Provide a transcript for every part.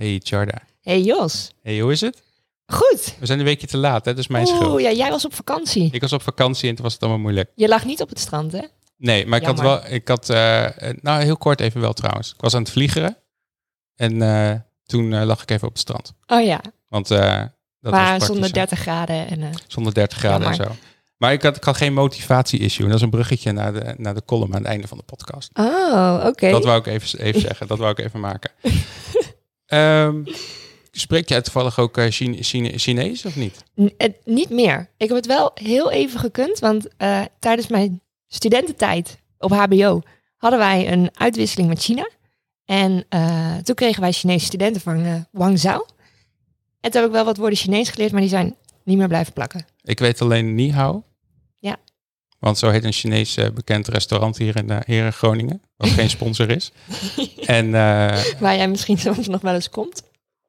Hey Charda. Hey Jos. Hey, hoe is het? Goed. We zijn een weekje te laat, hè? Dat is mijn schuld. Oeh, ja, jij was op vakantie. Ik was op vakantie en toen was het allemaal moeilijk. Je lag niet op het strand, hè? Nee, maar ik had wel, ik had, eh, eh, nou heel kort even wel trouwens. Ik was aan het vliegeren en eh, toen lag ik even op het strand. Oh ja, Want dat was maar praktisch, zonder hè. 30 graden. En, Zonder 30 graden en zo. Maar ik had, ik had geen motivatie-issue. En dat is een bruggetje naar de, naar de column aan het einde van de podcast. Oh, oké. Dat wou ik even, even zeggen. Dat wou ik even maken. Ehm spreek jij toevallig ook eh, Chine- Chine- Chinees of niet? N- het- niet meer. Ik heb het wel heel even gekund, want eh, tijdens mijn studententijd op HBO hadden wij een uitwisseling met China. En eh, toen kregen wij Chinese studenten van eh Guangzhou. En toen heb ik wel wat woorden Chinees geleerd, maar die zijn niet meer blijven plakken. Ik weet alleen Ni Hao. Ja. Want zo heet een Chinees eh, bekend restaurant hier in, eh, hier in Groningen. Wat geen sponsor is. En eh, Waar jij misschien soms nog wel eens komt.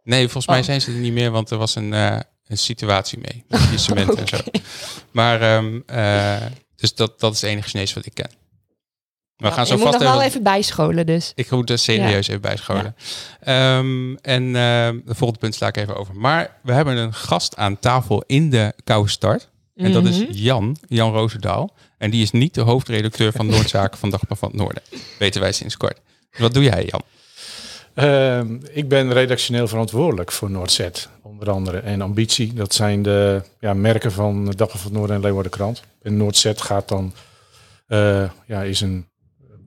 nee, volgens mij Oh. zijn ze er niet meer. Want er was een, eh, een situatie mee. Met en zo. Maar ehm, eh, dus dat, dat is het enige Chinees wat ik ken. We Ja, gaan zo je moet vast nog wel even... bijscholen, dus. Ik moet er serieus even bijscholen. Ehm, en ehm de volgende punt sla ik even over. Maar we hebben een gast aan tafel in de koude start. En dat is Mhm. Jan, Jan Roosendaal. En die is niet de hoofdredacteur van Noordzaken van Dagblad van het Noorden. Weten wij sinds kort. Wat doe jij, Jan? Ehm, ik ben redactioneel verantwoordelijk voor Noordzet, onder andere. En Ambitie, dat zijn de ja, merken van Dagblad van het Noorden en Leeuwarden Krant. En Noordzet gaat dan, eh, ja, is, een,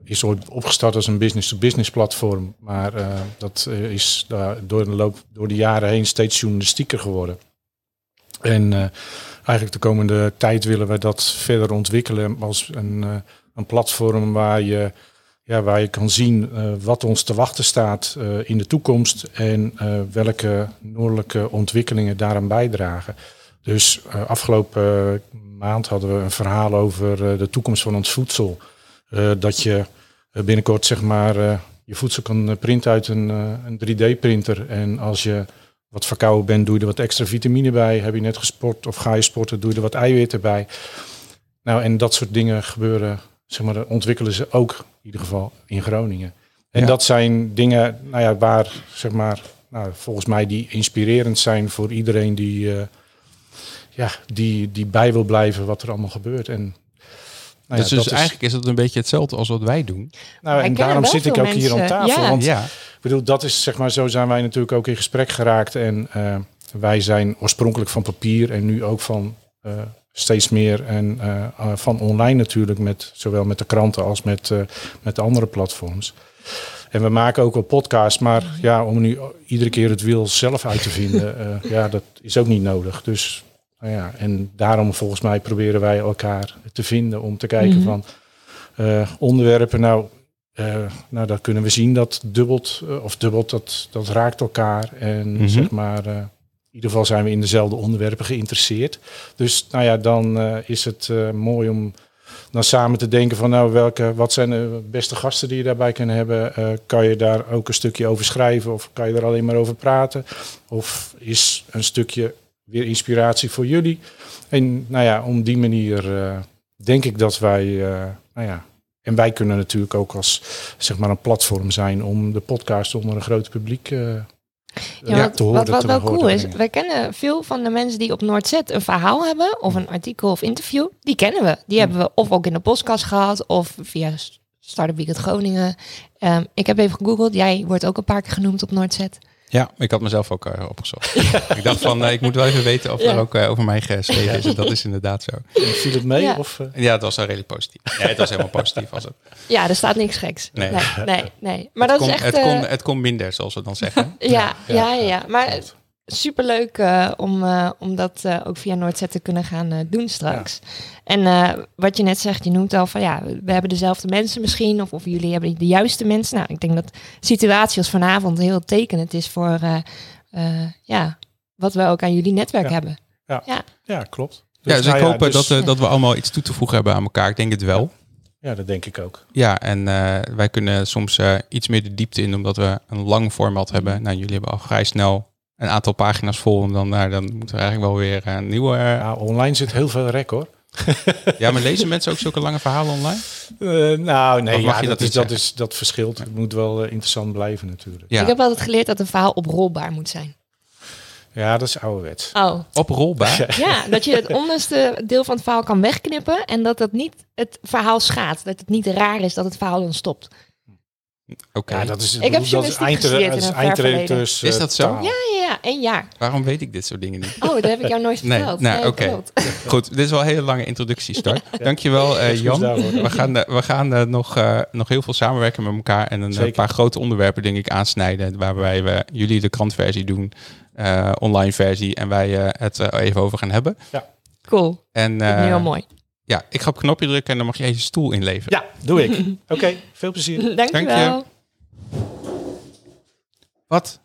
is ooit opgestart als een business-to-business platform. Maar eh, dat eh, is daar door de loop, door de jaren heen steeds journalistieker geworden. En eh, eigenlijk de komende tijd willen we dat verder ontwikkelen als een, eh, een platform waar je ja, waar je kan zien eh, wat ons te wachten staat eh, in de toekomst en welke noordelijke ontwikkelingen daaraan bijdragen. Dus afgelopen maand hadden we een verhaal over de toekomst van ons voedsel. Dat je binnenkort zeg maar je voedsel kan printen uit een, een 3D-printer. En als je wat verkouden bent, doe je er wat extra vitamine bij. Heb je net gesport of ga je sporten, doe je er wat eiwitten bij. Nou, en dat soort dingen gebeuren, zeg maar, ontwikkelen ze ook in ieder geval in Groningen. En Ja. dat zijn dingen, nou ja, waar, zeg maar, nou, volgens mij die inspirerend zijn voor iedereen die, eh, ja, die, die bij wil blijven wat er allemaal gebeurt. En, nou ja, dus dus is- eigenlijk is het een beetje hetzelfde als wat wij doen. nou, Wij en daarom zit ik ook hier aan tafel. ja. Want Ja, bedoel, dat is zeg maar, zo zijn wij natuurlijk ook in gesprek geraakt. En eh, wij zijn oorspronkelijk van papier en nu ook van eh, steeds meer en eh, van online natuurlijk, met, zowel met de kranten als met, met de andere platforms. En we maken ook wel podcasts, maar ja, om nu iedere keer het wiel zelf uit te vinden, ja, dat is ook niet nodig. Dus nou ja, en daarom volgens mij proberen wij elkaar te vinden om te kijken Mhm. van onderwerpen. Nou, eh, nou, dan kunnen we zien dat dubbelt, eh, of dubbelt, dat, dat raakt elkaar. En Mhm. zeg maar, eh, in ieder geval zijn we in dezelfde onderwerpen geïnteresseerd. Dus nou ja, dan is het mooi om dan samen te denken van nou, welke, wat zijn de beste gasten die je daarbij kan hebben? Kan je daar ook een stukje over schrijven of kan je er alleen maar over praten? Of is een stukje weer inspiratie voor jullie? En nou ja, om die manier denk ik dat wij, nou ja, en wij kunnen natuurlijk ook als zeg maar een platform zijn om de podcast onder een groot publiek eh, Ja, ja, wat, te horen. wat, wat wel cool is, wij kennen veel van de mensen die op Noordzet een verhaal hebben, of een artikel of interview, die kennen we. Die hebben we of ook in de podcast gehad, of via Startup Weekend Groningen. Ehm, ik heb even gegoogeld, jij wordt ook een paar keer genoemd op Noordzet. Ja ik had mezelf ook eh, opgezocht. ik dacht van, eh, ik moet wel even weten of Ja. er ook eh, over mij geschreven is. En dat is inderdaad zo. Viel het mee? Ja. Of, eh? Ja, het was wel redelijk positief. Ja, het was helemaal positief. Was het. Ja, er staat niks geks. Nee. nee, nee. nee. Maar het, dat kon, is echt... het, kon, eh, het kon minder, zoals we dan zeggen. ja, ja, ja, ja, ja, Maar. Superleuk eh, om, eh, om dat eh, ook via Noordzet te kunnen gaan doen straks. En eh, wat je net zegt, je noemt al van ja, we hebben dezelfde mensen misschien, of, of jullie hebben de juiste mensen. Nou, ik denk dat de situatie als vanavond heel tekenend is voor eh, eh, ja, wat we ook aan jullie netwerk Ja. hebben. Ja, klopt. Ja, dus nou ik hoop dus- dat, dat we allemaal iets toe te voegen hebben aan elkaar. Ik denk het wel. Ja, dat denk ik ook. Ja, en eh, wij kunnen soms eh, iets meer de diepte in, omdat we een lang format hebben. Nou, jullie hebben al vrij snel een aantal pagina's vol. En dan, nou, dan moeten we eigenlijk wel weer een nieuwe... eh, Ja, online zit heel veel rek hoor. Ja, maar lezen mensen ook zulke lange verhalen online? Eh, nou, nee, ja, dat, dat is, dat, is, dat verschilt. Het moet wel eh, interessant blijven natuurlijk. Ja, Ik heb altijd geleerd dat een verhaal oprolbaar moet zijn. Ja, dat is ouderwets. Oh, oprolbaar. ja, dat je het onderste deel van het verhaal kan wegknippen en dat dat niet het verhaal schaadt. Dat het niet raar is dat het verhaal dan stopt. Oké, Ja, dat is, Ik heb dat is eindredacteurs. Is eh, dat zo? taal. Ja, ja, ja, één jaar. waarom weet ik dit soort dingen niet? Oh, dat heb ik jou nooit Nee, verteld. nou, oké. klopt. Goed, dit is wel een hele lange introductie, Start. Dankjewel, eh, Excuus Jan. We gaan, eh, we gaan eh, nog, eh, nog heel veel samenwerken met elkaar en een eh, paar grote onderwerpen, denk ik, aansnijden. Waarbij we jullie de krantversie doen, eh, online versie, en wij eh, het er even over gaan hebben. Cool. En eh, heel mooi. Ja, ik ga op een knopje drukken en dan mag je je stoel inleveren. Ja, doe ik. Oké, veel plezier. Dankjewel. Wat?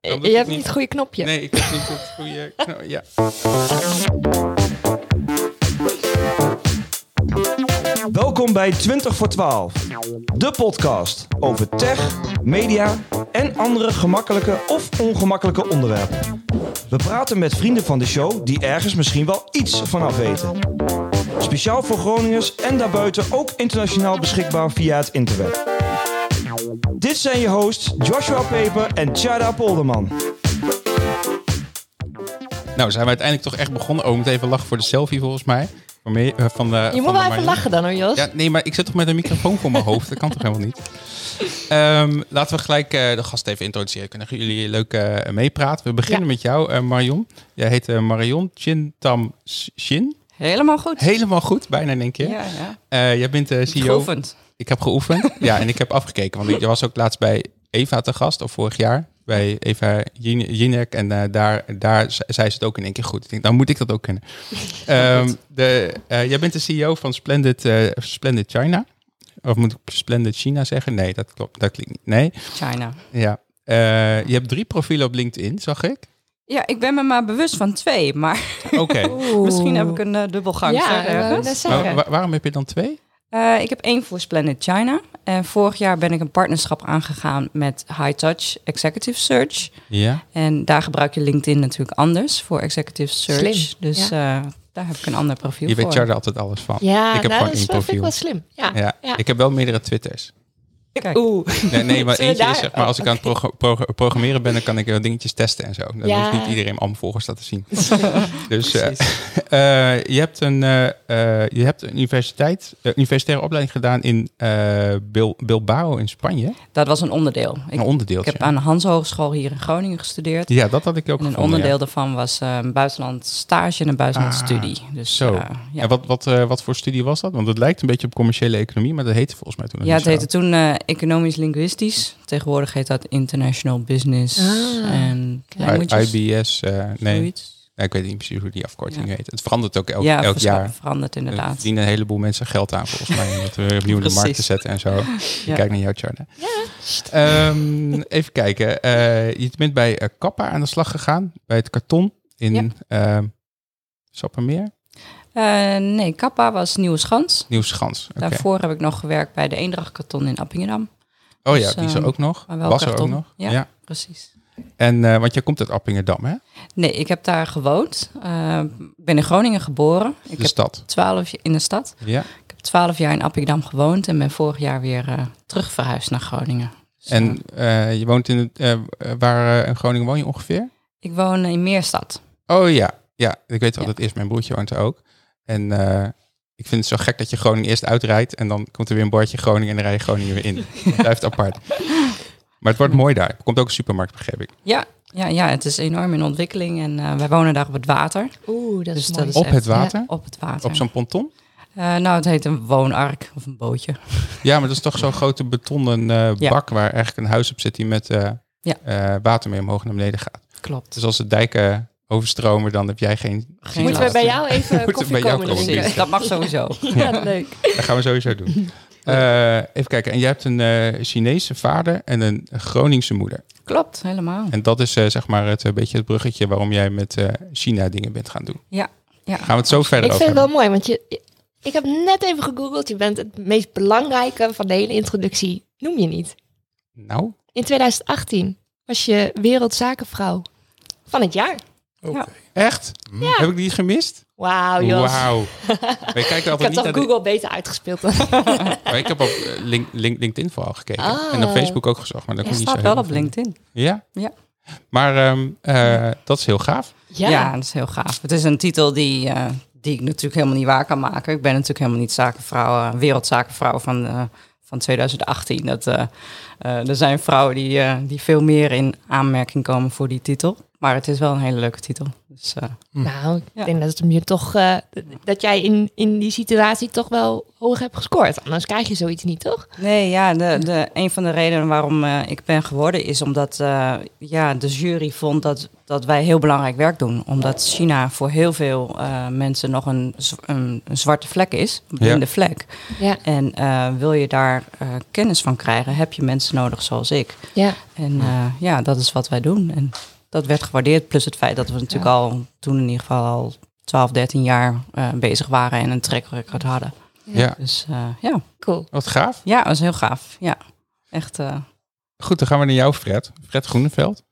Eh, Dat doe Je ik hebt niet. niet het goede knopje. Nee, ik heb niet het goede. kno- Ja. Welkom bij 20 voor 12, de podcast over tech, media en andere gemakkelijke of ongemakkelijke onderwerpen. We praten met vrienden van de show die ergens misschien wel iets vanaf weten. Speciaal voor Groningers en daarbuiten ook internationaal beschikbaar via het interweb. Dit zijn je hosts Joshua Peper en Chada Polderman. Nou, zijn we uiteindelijk toch echt begonnen. Oh, we moeten even lachen voor de selfie volgens mij. Van me- eh, van de, Je van moet wel even lachen dan hoor, Jos. Ja, nee, maar ik zit toch met een microfoon voor mijn hoofd. Dat kan toch helemaal niet? Ehm, laten we gelijk eh, de gast even introduceren. Kunnen jullie leuk eh, meepraten? We beginnen Ja. met jou, eh, Marion. Jij heet eh, Marion Chintam Shin. Helemaal goed. Helemaal goed, bijna in één keer. Ja, ja. Eh, jij bent de CEO. Geoefend. Ik heb geoefend. ja, en ik heb afgekeken. Want je was ook laatst bij Eva te gast, of vorig jaar. Bij Eva Jin- Jinek. En eh, daar, daar ze- zei ze het ook in één keer goed. Ik denk, dan moet ik dat ook kunnen. Ehm, de, eh, jij bent de CEO van Splendid, eh, Splendid China. Of moet ik Splendid China zeggen? Nee, dat klopt. Dat klinkt niet. Nee. China. Ja. Eh, je hebt drie profielen op LinkedIn, zag ik. Ja, ik ben me maar bewust van twee, maar Oké. Misschien heb ik een eh, dubbelgang Ja, ergens. zeggen. Wa- waarom heb je dan twee? Eh, ik heb één voor Splendid China. En vorig jaar ben ik een partnerschap aangegaan met High Touch Executive Search. Ja. En daar gebruik je LinkedIn natuurlijk anders voor Executive Search. Slim, Dus eh, daar heb ik een ander profiel Je voor. weet Charlie altijd alles van. Ja, ik heb nou, gewoon dat is wel, vind ik profiel. wel slim. Ja. Ja. Ja. Ik heb wel meerdere Twitters. Kijk, Oeh. Nee, nee maar eentje is zeg maar als ik aan het prog- programmeren ben, dan kan ik wel dingetjes testen en zo. Dan Ja. hoeft niet iedereen allemaal volgers laten zien. dus eh, eh, je, hebt een, eh, eh, je hebt een universiteit, eh, universitaire opleiding gedaan in eh, Bil- Bilbao in Spanje. Dat was een onderdeel. Ik, Een onderdeel. ik heb aan de Hans Hogeschool hier in Groningen gestudeerd. Ja, dat had ik ook En een gevonden, onderdeel ja. daarvan was eh, een buitenland stage en een buitenland Ah, studie. Dus, Zo. eh, ja. En wat, wat, eh, wat voor studie was dat? Want het lijkt een beetje op commerciële economie, maar dat heette volgens mij toen Ja, het heette toen eh, economisch linguistisch. Tegenwoordig heet dat international business Ah. en languages. IBS, eh, nee. Ja, ik weet niet precies hoe die afkorting Ja. heet. Het verandert ook elk, ja, elk jaar. veranderd Er inderdaad. verdienen een heleboel mensen geld aan volgens mij. Om dat weer opnieuw in de markt te zetten en zo. Ja. Ik Kijk naar jou, Charlie. Ehm, even kijken. Eh, je bent bij eh, Kappa aan de slag gegaan. Bij het karton in Ja. ehm Sappermeer. Eh, nee, Kappa was Nieuwe Schans. Daarvoor heb ik nog gewerkt bij de Eendracht Karton in Appingedam. Oh ja, dus, die is er ehm, ook nog. wel Was er ook nog. Ja. Ja. Precies. En, eh, want jij komt uit Appingedam, hè? Nee, ik heb daar gewoond. Eh, Ik ben in Groningen geboren. Ik de heb stad. twaalf in de stad. Ja. Ik heb twaalf jaar in Appingedam gewoond en ben vorig jaar weer eh, terug verhuisd naar Groningen. Dus, En je woont in het... waar in Groningen woon je ongeveer? ik woon in Meerstad. Oh ja. Ja, ik weet wat Ja. het is. Mijn broertje woont er ook. En eh, ik vind het zo gek dat je Groningen eerst uitrijdt... en dan komt er weer een bordje Groningen en dan rij je Groningen weer in. Het blijft apart. Maar het wordt mooi daar. Er komt ook een supermarkt, begreep ik. Ja, ja, ja, het is enorm in ontwikkeling en eh, wij wonen daar op het water. Oeh, dat is Dus mooi. dat is Op echt- het water? Op het water. Op zo'n ponton? Eh, nou, het heet een woonark of een bootje. Ja, maar dat is toch zo'n grote betonnen eh, Ja. bak... waar eigenlijk een huis op zit die met eh, Ja. eh, water mee omhoog naar beneden gaat. Klopt. Dus als de dijken overstromen, dan heb jij geen... Geen Moeten we bij jou even koffie bij jou komen? Precies, dat mag sowieso. Ja, leuk. Dat gaan we sowieso doen. Eh, even kijken. En jij hebt een eh, Chinese vader en een Groningse moeder. Klopt, helemaal. En dat is eh, zeg maar het een beetje het bruggetje waarom jij met eh, China dingen bent gaan doen. Ja, ja. Gaan we het zo verder Ik over vind het wel mooi, want je, ik heb net even gegoogeld. Je bent het meest belangrijke van de hele introductie. Noem je niet. Nou, In 2018 was je wereldzakenvrouw van het jaar. Oké. Echt? Heb ik die gemist? Wauw, Jos. Wauw. Ik altijd heb niet toch naar de- Google beter uitgespeeld dan. maar ik heb op eh, link, link, LinkedIn vooral gekeken. Ah. En op Facebook ook gezocht. Maar dat kon niet staat zo wel op. LinkedIn. Ja? Ja. Maar ehm, eh, dat is heel gaaf. Ja. dat is heel gaaf. Het is een titel die, eh, die ik natuurlijk helemaal niet waar kan maken. Ik ben natuurlijk helemaal niet zakenvrouw, wereldzakenvrouw van, eh, van 2018. Dat, eh, er zijn vrouwen die, eh, die veel meer in aanmerking komen voor die titel. Maar het is wel een hele leuke titel. Dus, eh, Nou, ik Ja. denk dat het hem je toch eh, dat jij in, in die situatie toch wel hoog hebt gescoord. Anders krijg je zoiets niet, toch? Nee, ja, de, de, een van de redenen waarom eh, ik ben geworden is omdat eh, ja, de jury vond dat, dat wij heel belangrijk werk doen. Omdat China voor heel veel eh, mensen nog een, een, een zwarte vlek is, een blinde vlek. Ja. En eh, wil je daar eh, kennis van krijgen, heb je mensen nodig zoals ik. Ja. En eh, ja, dat is wat wij doen. En dat werd gewaardeerd. Plus het feit dat we natuurlijk al toen in ieder geval al 12, 13 jaar eh, bezig waren en een track record hadden. Ja. Dus eh, ja. Cool. Wat gaaf. ja, dat was heel gaaf. Ja, echt. eh, Goed, dan gaan we naar jou, Fred. Fred Groeneveld.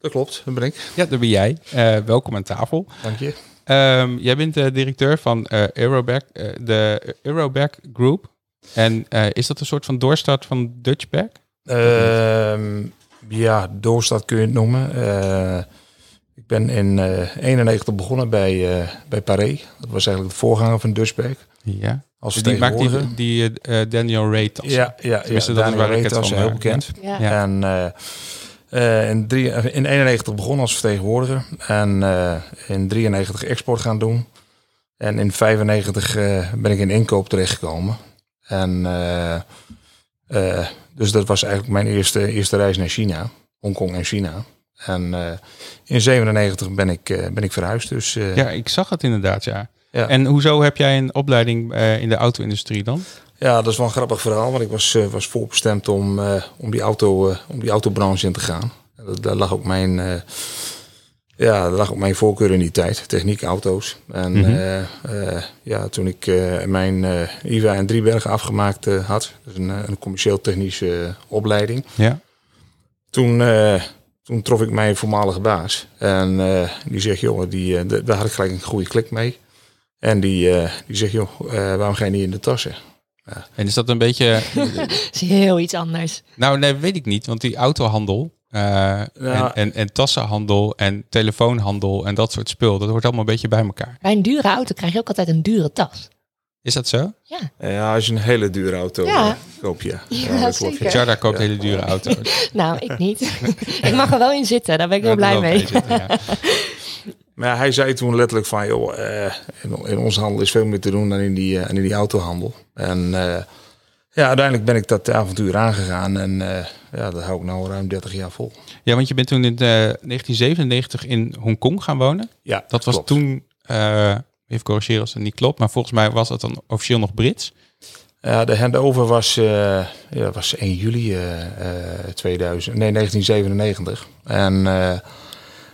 Dat klopt, dat ben ik. Ja, daar ben jij. Eh, welkom aan tafel. Dank je. Ehm, jij bent de directeur van eh Aeroback, eh, de Aeroback Group. En eh, is dat een soort van doorstart van Dutchback? Ehm, ja, doorstad kun je het noemen. Eh, ik ben in eh 91 begonnen bij, eh bij Paré. Dat was eigenlijk de voorganger van Dutchback. Ja. Als Die maakt die, vertegenwoordiger. die eh, eh, Daniel Ray tas. Ja, ja, ja. Dat Daniel waar ik het Reet was van, heel eh, bekend. Ja. Ja. En eh, eh, in, drie, in 91 begonnen als vertegenwoordiger. En eh, in 93 export gaan doen. En in 95 eh, ben ik in inkoop terechtgekomen. En eh, dus dat was eigenlijk mijn eerste, eerste reis naar China. Hongkong en China. En eh, in 97 ben ik, eh, ben ik verhuisd. Dus Ja, ik zag het inderdaad, ja. Ja. En hoezo heb jij een opleiding in de auto-industrie dan? Ja, dat is wel een grappig verhaal, want ik was, was voorbestemd om, om, die auto, om die autobranche in te gaan. Daar lag ook mijn, ja, daar lag ook mijn voorkeur in die tijd, techniek, auto's. En Mhm. eh, eh, ja, toen ik eh, mijn eh, IVA in Driebergen afgemaakt had, dus een, een commercieel technische opleiding, Ja. toen, eh, toen trof ik mijn voormalige baas. En eh, die zegt, joh, die, eh, daar had ik gelijk een goede klik mee. En die, eh, die zegt, joh, eh, waarom ga je niet in de tassen? En is dat een beetje... is heel iets anders. nou, nee, weet ik niet. Want die autohandel eh, en, en, en tassenhandel en telefoonhandel en dat soort spul... dat hoort allemaal een beetje bij elkaar. Bij een dure auto krijg je ook altijd een dure tas. Is dat zo? Ja, als je een hele dure auto Ja. eh, koopt, ja. Ja, zeker. Jarda koopt hele dure auto's. Nou, ik niet. ik mag er wel in zitten. Daar ben ik heel blij mee. ik bij zitten, ja. Maar hij zei toen letterlijk van, joh, eh, in, in onze handel is veel meer te doen dan in die, eh, in die autohandel. En eh, ja, uiteindelijk ben ik dat avontuur aangegaan en eh, ja, dat hou ik nou ruim 30 jaar vol. Ja, want je bent toen in eh, 1997 in Hongkong gaan wonen. Ja, Dat was klopt. toen, eh, even corrigeren als het niet klopt, maar volgens mij was dat dan officieel nog Brits. Ja, de handover was, eh, ja, was 1 juli eh, eh, 2000, nee, 1997. En eh,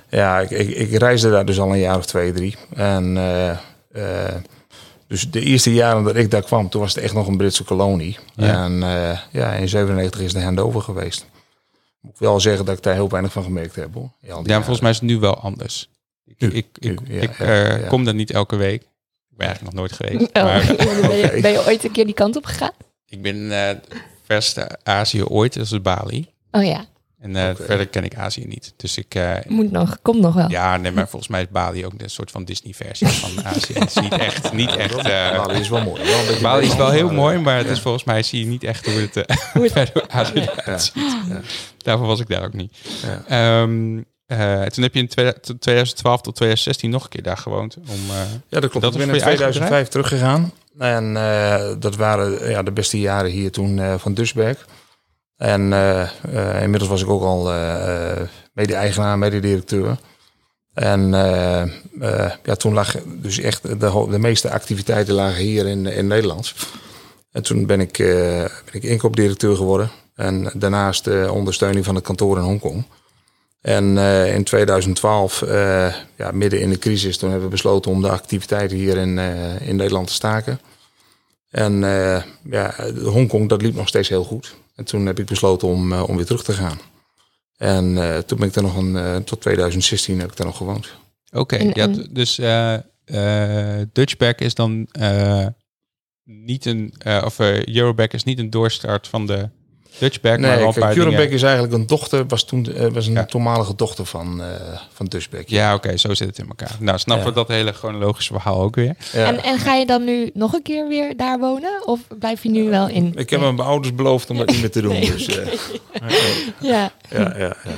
ja, ik, ik, ik reisde daar dus al een jaar of twee, drie. En eh, eh, dus de eerste jaren dat ik daar kwam, toen was het echt nog een Britse kolonie. Ja. En eh, ja, in 97 is de handover geweest. Moet ik wel zeggen dat ik daar heel weinig van gemerkt heb. Hoor. Ja, Ja, maar volgens mij is het nu wel anders. Ik, Nu, ik, ik, nu, ja, ik ja, eh, ja. kom daar niet elke week. Ik ben eigenlijk nog nooit geweest. Oh, Maar ben, je, Oké. ben je ooit een keer die kant op gegaan? ik ben eh verste Azië ooit, dat is Bali. Oh ja, En eh, verder ken ik Azië niet. Dus ik, eh, moet nog. Komt nog wel. ja, nee, maar volgens mij is Bali ook een soort van Disney-versie van Azië. Het is niet echt, niet echt. eh, Bali is wel mooi. Wel Bali is wel heel maar, mooi, maar het is volgens mij zie je niet echt hoe het, verder Azië eruit ziet. ja. Daarvoor was ik daar ook niet. Ja. Ehm, eh, toen heb je in tweede- tot 2012 tot 2016 nog een keer daar gewoond. Om, eh, Ja, dat klopt. Dat ik ben in voor je eigen 2005 teruggegaan. En eh, dat waren ja, de beste jaren hier toen eh, van Dusberg. En eh, eh, inmiddels was ik ook al eh, mede-eigenaar, mede-directeur. En ja, toen lag dus echt de, de meeste activiteiten lagen hier in, in Nederland. En toen ben ik, ben ik inkoopdirecteur geworden. En daarnaast ondersteuning van het kantoor in Hongkong. En in 2012, eh, ja, midden in de crisis, toen hebben we besloten om de activiteiten hier in, in Nederland te staken. En ja, Hongkong, dat liep nog steeds heel goed. En toen heb ik besloten om, eh, om weer terug te gaan. En eh, toen ben ik er nog een, eh, tot 2016 heb ik daar nog gewoond. Oké, ja, dus eh, eh Dutchback is dan eh, niet een, eh, of Euroback is niet een doorstart van de Dutchback, maar wel Nee, een paar Curenbeck is eigenlijk een dochter, was toen eh, was een Ja. toenmalige dochter van, eh van Dutchback. Ja, oké, zo zit het in elkaar. Nou, snappen Ja. we dat hele chronologische verhaal ook weer. Ja. En, en ga je dan nu nog een keer weer daar wonen? Of blijf je nu wel in? Ik heb aan mijn ouders beloofd om dat niet meer te doen. Nee, dus, eh, Ja. ja, ja, ja.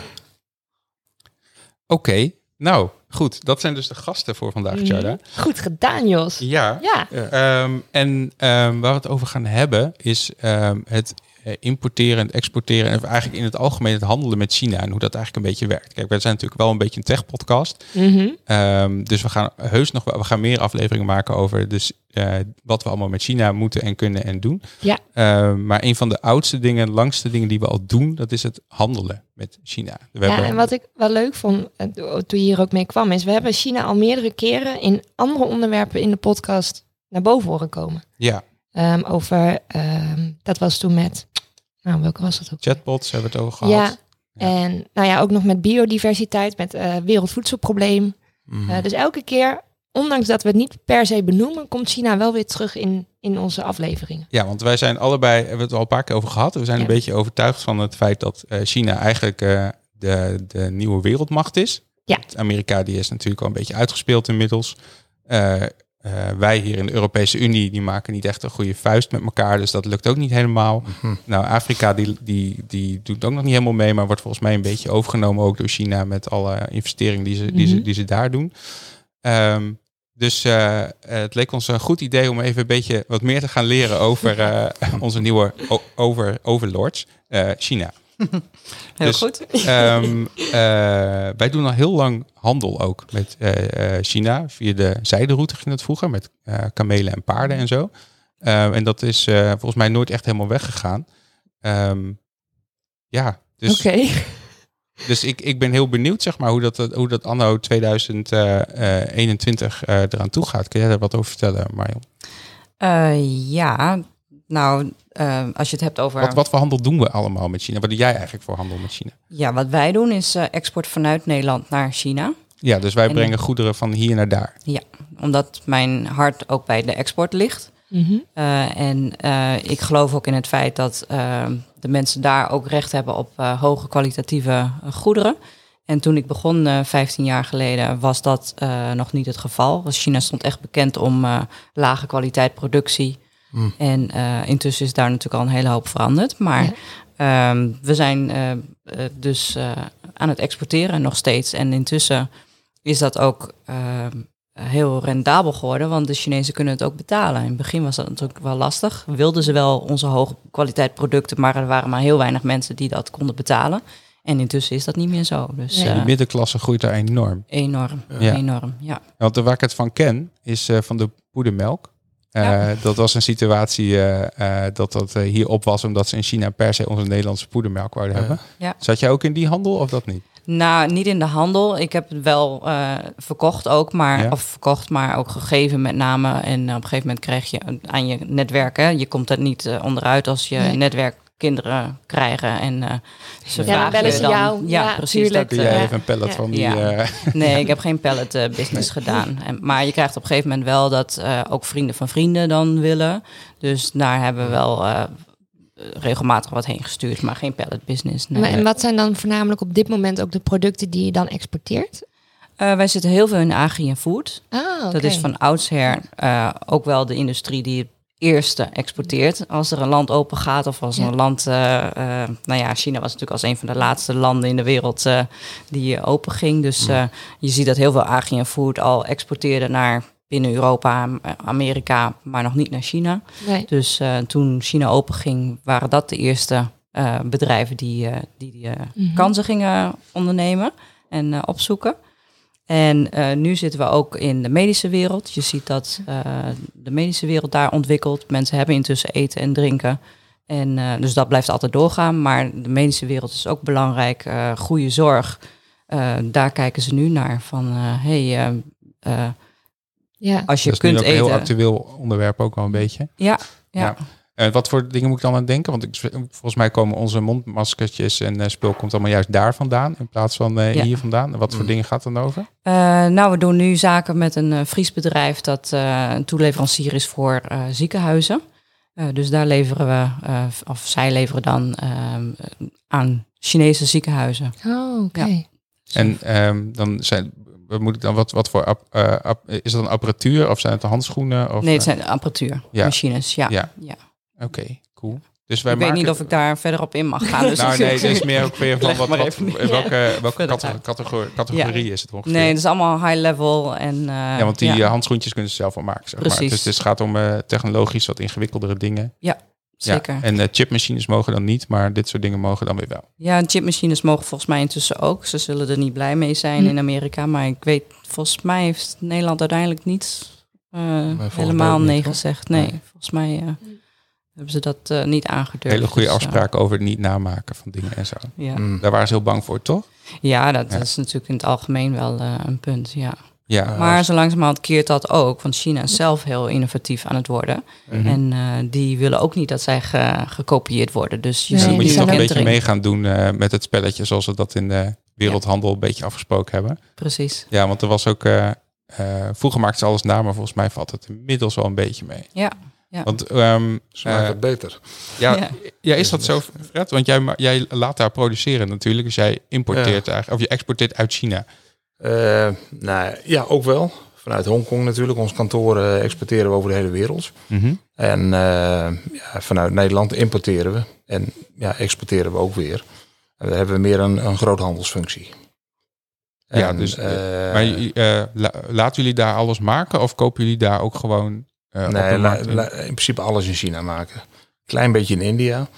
Oké, nou, goed. Dat zijn dus de gasten voor vandaag, Tjarda. Mhm. Goed gedaan, Jos. Ja. Ja. Ehm, en ehm, waar we het over gaan hebben is ehm, het eh, importeren en exporteren en eigenlijk in het algemeen het handelen met China en hoe dat eigenlijk een beetje werkt. Kijk, wij zijn natuurlijk wel een beetje een tech-podcast. Mhm. Ehm, dus we gaan heus nog wel, we gaan meer afleveringen maken over dus, eh, wat we allemaal met China moeten en kunnen en doen. Ja. Ehm, maar een van de oudste dingen, langste dingen die we al doen, dat is het handelen met China. We Ja, en wat ik wel leuk vond eh, toen je hier ook mee kwam, is we hebben China al meerdere keren in andere onderwerpen in de podcast naar boven horen komen. ja, Ehm, over, ehm, dat was toen met, nou welke was dat ook? chatbots hebben we het over gehad. Ja, en nou ja, ook nog met biodiversiteit, met eh wereldvoedselprobleem. Mhm. Eh, dus elke keer, ondanks dat we het niet per se benoemen, komt China wel weer terug in, in onze afleveringen. Ja, want wij zijn allebei, hebben we het al een paar keer over gehad. We zijn Ja. een beetje overtuigd van het feit dat eh, China eigenlijk de, de nieuwe wereldmacht is. Ja. Want Amerika die is natuurlijk al een beetje uitgespeeld inmiddels. Eh, eh, wij hier in de Europese Unie die maken niet echt een goede vuist met elkaar, dus dat lukt ook niet helemaal. Nou, Afrika die, die, die doet ook nog niet helemaal mee, maar wordt volgens mij een beetje overgenomen ook door China met alle investeringen die ze, die ze, Mhm. die ze daar doen. Ehm, dus eh, het leek ons een goed idee om even een beetje wat meer te gaan leren over eh, onze nieuwe o- over, overlords, eh, China. Heel Dus- goed. Ehm, eh, wij doen al heel lang handel ook met eh, eh, China. Via de zijderoute ging dat vroeger, met kamelen en paarden en zo. Ehm, en dat is volgens mij nooit echt helemaal weggegaan. Ehm, ja, dus, Oké. dus ik, ik ben heel benieuwd zeg maar, hoe, dat, hoe dat anno 2021 eh, eraan toe gaat. Kun jij daar wat over vertellen, Marion? Ja, nou, eh, als je het hebt over... Wat, wat voor handel doen we allemaal met China? Wat doe jij eigenlijk voor handel met China? Ja, wat wij doen is eh, export vanuit Nederland naar China. Ja, dus wij En- brengen goederen van hier naar daar. Omdat mijn hart ook bij de export ligt. Mhm. Eh, en eh, ik geloof ook in het feit dat eh, de mensen daar ook recht hebben op eh, hoge kwalitatieve goederen. En toen ik begon, eh 15 jaar geleden, was dat eh, nog niet het geval. China stond echt bekend om eh, lage kwaliteit productie. En eh, intussen is daar natuurlijk al een hele hoop veranderd. Maar Ja. ehm, we zijn eh, eh, dus aan het exporteren nog steeds. En intussen is dat ook ehm, heel rendabel geworden, want de Chinezen kunnen het ook betalen. In het begin was dat natuurlijk wel lastig. Wilden ze wel onze hoge kwaliteit producten, maar er waren maar heel weinig mensen die dat konden betalen. En intussen is dat niet meer zo. Dus Nee. De middenklasse groeit daar enorm. enorm, Ja. enorm, ja. Want waar ik het van ken, is van de poedermelk. Eh. Dat was een situatie eh, eh, dat dat eh, hier op was, omdat ze in China per se onze Nederlandse poedermelk wouden hebben. Ja. Zat jij ook in die handel of dat niet? Nou, niet in de handel. Ik heb het wel eh, verkocht ook, maar Ja. of verkocht, maar ook gegeven met name. En op een gegeven moment krijg je aan je netwerk. Hè. Je komt er niet onderuit als je Nee. netwerk kinderen krijgen en eh, ze Ja, dan vragen bellen je ze dan. jou. Ja, Ja, precies. tuurlijk. Dat, jij eh, Ja. even een pallet Ja. van die... Ja. eh, Nee, ik heb geen pallet business gedaan. En, maar je krijgt op een gegeven moment wel dat eh, ook vrienden van vrienden dan willen. Dus daar hebben we wel eh, regelmatig wat heen gestuurd, maar geen pallet business. Nee. Maar, en wat zijn dan voornamelijk op dit moment ook de producten die je dan exporteert? Eh, wij zitten heel veel in agri en food. Ah. Dat is van oudsher eh, ook wel de industrie die het eerste exporteert. Als er een land open gaat of als Ja. een land... eh, eh, nou ja, China was natuurlijk als een van de laatste landen in de wereld eh, die open ging. Dus je ziet dat heel veel agri en food al exporteerde naar binnen Europa, Amerika, maar nog niet naar China. Nee. Dus toen China open ging, waren dat de eerste bedrijven die, die, die Mhm. kansen gingen ondernemen en opzoeken. En eh, nu zitten we ook in de medische wereld. Je ziet dat eh, de medische wereld daar ontwikkelt. Mensen hebben intussen eten en drinken. En eh, dus dat blijft altijd doorgaan. Maar de medische wereld is ook belangrijk. Eh, goede zorg. Eh, daar kijken ze nu naar. Van eh, hey, Ja. als je dat is nu kunt ook een heel actueel onderwerp ook wel een beetje. Ja, ja. Ja. En wat voor dingen moet ik dan aan denken? Want ik, volgens mij komen onze mondmaskertjes en eh, spul komt allemaal juist daar vandaan in plaats van eh, Ja. hier vandaan. En wat voor Mm. dingen gaat het dan over? Eh, nou, we doen nu zaken met een eh, Fries bedrijf dat eh, een toeleverancier is voor eh, ziekenhuizen. Eh, dus daar leveren we, eh, of zij leveren dan ehm, aan Chinese ziekenhuizen. Oh, oké. En ehm, dan zijn, wat moet ik dan wat, wat voor eh, is het dan apparatuur of zijn het de handschoenen? Of, nee, het eh, zijn apparatuur, ja. machines. Ja. Ja. Oké, cool. Dus wij Ik weet maken, niet of ik daar verder op in mag gaan. Dus nou nee, het is meer ook weer van wat, welke, welke categorie, categorie is het ongeveer? Nee, het is allemaal high level. En, eh, ja, want die ja, eh, handschoentjes kunnen ze zelf wel maken. Zeg maar. Dus het gaat om eh, technologisch wat ingewikkeldere dingen. zeker. Ja. En eh, chipmachines mogen dan niet, maar dit soort dingen mogen dan weer wel. Ja, en chipmachines mogen volgens mij intussen ook. Ze zullen er niet blij mee zijn Hm. in Amerika. Maar ik weet, volgens mij heeft Nederland uiteindelijk niet eh, mij helemaal niet, nee hoor. gezegd. Nee, Nee. volgens mij eh, hebben ze dat eh, niet aangedurfd. Hele goede Dus, eh, afspraken over het niet namaken van dingen en zo. ja. Mm. Daar waren ze heel bang voor, toch? ja, dat Ja. is natuurlijk in het algemeen wel eh, een punt. Ja. Ja. Maar zo langzamerhand keert dat ook. Want China is zelf heel innovatief aan het worden. Mhm. En eh, die willen ook niet dat zij ge- gekopieerd worden. Dus je Nee, dan ziet moet je toch een beetje mee gaan doen eh, met het spelletje zoals we dat in de wereldhandel een beetje afgesproken hebben. Precies. Ja, want er was ook... eh, eh, vroeger maakten ze alles na, maar volgens mij valt het inmiddels wel een beetje mee. Ja. Ja. Want ehm, Smaakt eh, het beter. ja, Ja. ja. is dat zo, Fred? Want jij, jij laat daar produceren natuurlijk. Dus jij importeert eigenlijk, of je exporteert uit China. Eh, nou ja, ook wel. Vanuit Hongkong natuurlijk. Ons kantoor eh, exporteren we over de hele wereld. En eh, ja, vanuit Nederland importeren we. En ja, exporteren we ook weer. En daar hebben we meer een, een groothandelsfunctie. Ja, En, dus, eh, maar eh, la- laten jullie daar alles maken of kopen jullie daar ook gewoon nee, la- markt in? la- in principe alles in China maken. Klein beetje in India.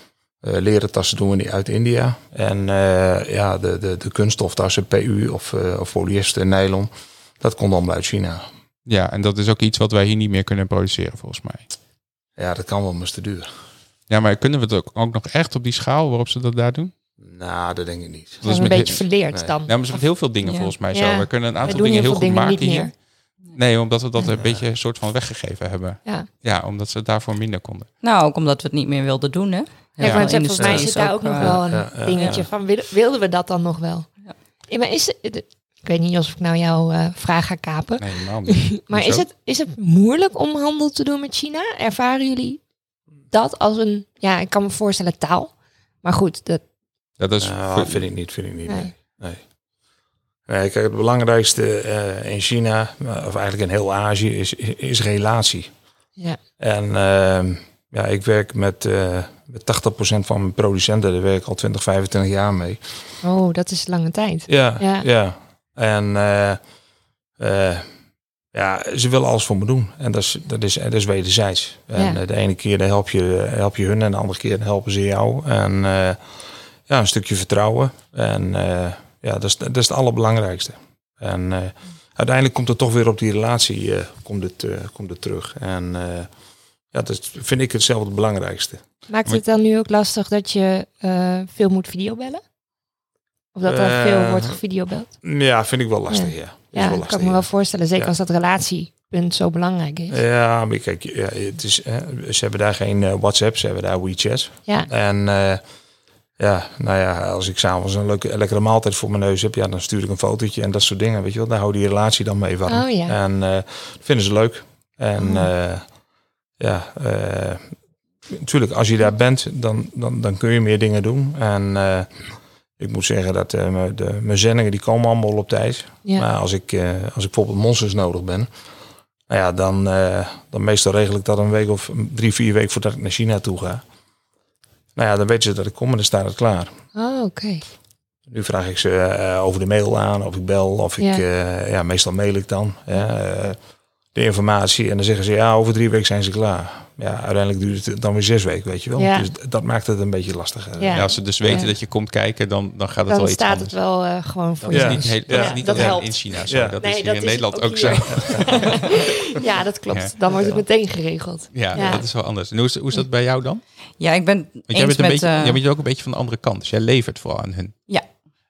Eh, leren tassen doen we niet uit India. En eh, ja, de, de, de kunststoftassen, PU of, eh, of polyester, nylon. Dat komt allemaal uit China. Ja, en dat is ook iets wat wij hier niet meer kunnen produceren volgens mij. Ja, dat kan wel, maar is te duur. Ja, maar kunnen we het ook, ook nog echt op die schaal waarop ze dat daar doen? Nou, dat denk ik niet. Dat is een beetje verleerd nee. dan. Ja, maar ze met heel veel dingen Ja. volgens mij Ja. zo. We kunnen een aantal dingen heel goed dingen maken hier. Nee, omdat we dat een beetje een soort van weggegeven hebben. Ja. Ja, omdat ze daarvoor minder konden. Nou, ook omdat we het niet meer wilden doen, hè? Ja, Ja. maar het- Industrie volgens mij is zit daar ook nog eh, wel een ja, ja, dingetje ja. van, wil- wilden we dat dan nog wel? Ja. Ja, maar is het, ik weet niet of ik nou jouw eh, vraag ga kapen, Nee, helemaal niet. maar is het, is het moeilijk om handel te doen met China? Ervaren jullie dat als een, ja, ik kan me voorstellen taal, maar goed, dat, Ja, dat is Nou, vind ik niet, vind ik niet. nee. Nee. nee. Nee, kijk, het belangrijkste eh, in China, eh, of eigenlijk in heel Azië, is, is, relatie. Ja. En ehm, ja, ik werk met, eh met 80% van mijn producenten, daar werk ik al 20, 25 jaar mee. Oh, dat is lange tijd. Ja, Ja. ja. En eh, eh, ja, ze willen alles voor me doen. En dat is, dat is, dat is wederzijds. En Ja. eh, de ene keer help, je, help je hun en de andere keer helpen ze jou. En eh, ja, een stukje vertrouwen. En eh, ja, dat is, dat is het allerbelangrijkste. En eh, uiteindelijk komt het toch weer op die relatie eh, komt het, eh, komt het terug. En ja, dat vind ik hetzelfde het belangrijkste. Maakt het dan nu ook lastig dat je veel moet videobellen? Of dat er veel wordt gevideobeld? Ja, vind ik wel lastig, ja. Ja, dat lastig, kan ik me ja. wel voorstellen. Zeker Ja. als dat relatiepunt zo belangrijk is. Ja, maar kijk, ja, het is, hè, ze hebben daar geen WhatsApp, ze hebben daar WeChat. Ja, En ja, nou ja, als ik s'avonds een leuke, lekkere maaltijd voor mijn neus heb, ja, dan stuur ik een fotootje en dat soort dingen, weet je wel. Daar hou die relatie dan mee warm. Oh, ja. En eh, dat vinden ze leuk. En Oh. eh, ja, eh, natuurlijk, als je daar bent, dan, dan, dan kun je meer dingen doen. En eh, ik moet zeggen dat eh, mijn- de, mijn zendingen, die komen allemaal op tijd. ja. Maar als ik, eh, als ik bijvoorbeeld monsters nodig ben, nou ja, dan, eh, dan meestal regel ik dat een week of drie, vier weken voordat ik naar China toe ga. Nou ja, dan weten ze dat ik kom en dan staat het klaar. Oh, oké. Nu vraag ik ze eh, over de mail aan, of ik bel, of ik, Ja. ja, ja meestal mail ik dan eh, de informatie. En dan zeggen ze, ja, over drie weken zijn ze klaar. Ja, uiteindelijk duurt het dan weer zes weken, weet je wel. Ja. Dus dat maakt het een beetje lastiger. Ja. Ja, als ze dus weten Ja. dat je komt kijken, dan, dan gaat het Dan wel iets staat anders. het wel eh, gewoon voor Dat is Ja. je. niet, heel, dat Ja, is niet dat alleen helpt. in China zo. Ja. Dat Nee, is hier dat in is Nederland ook ook, zo. ja, dat klopt. Dan wordt het meteen geregeld. Ja, Ja. dat is wel anders. En hoe is, hoe is dat bij jou dan? Ja, ik ben Want eens jij bent, een met... beetje, eh, jij bent ook een beetje van de andere kant. Dus jij levert vooral aan hun. Ja.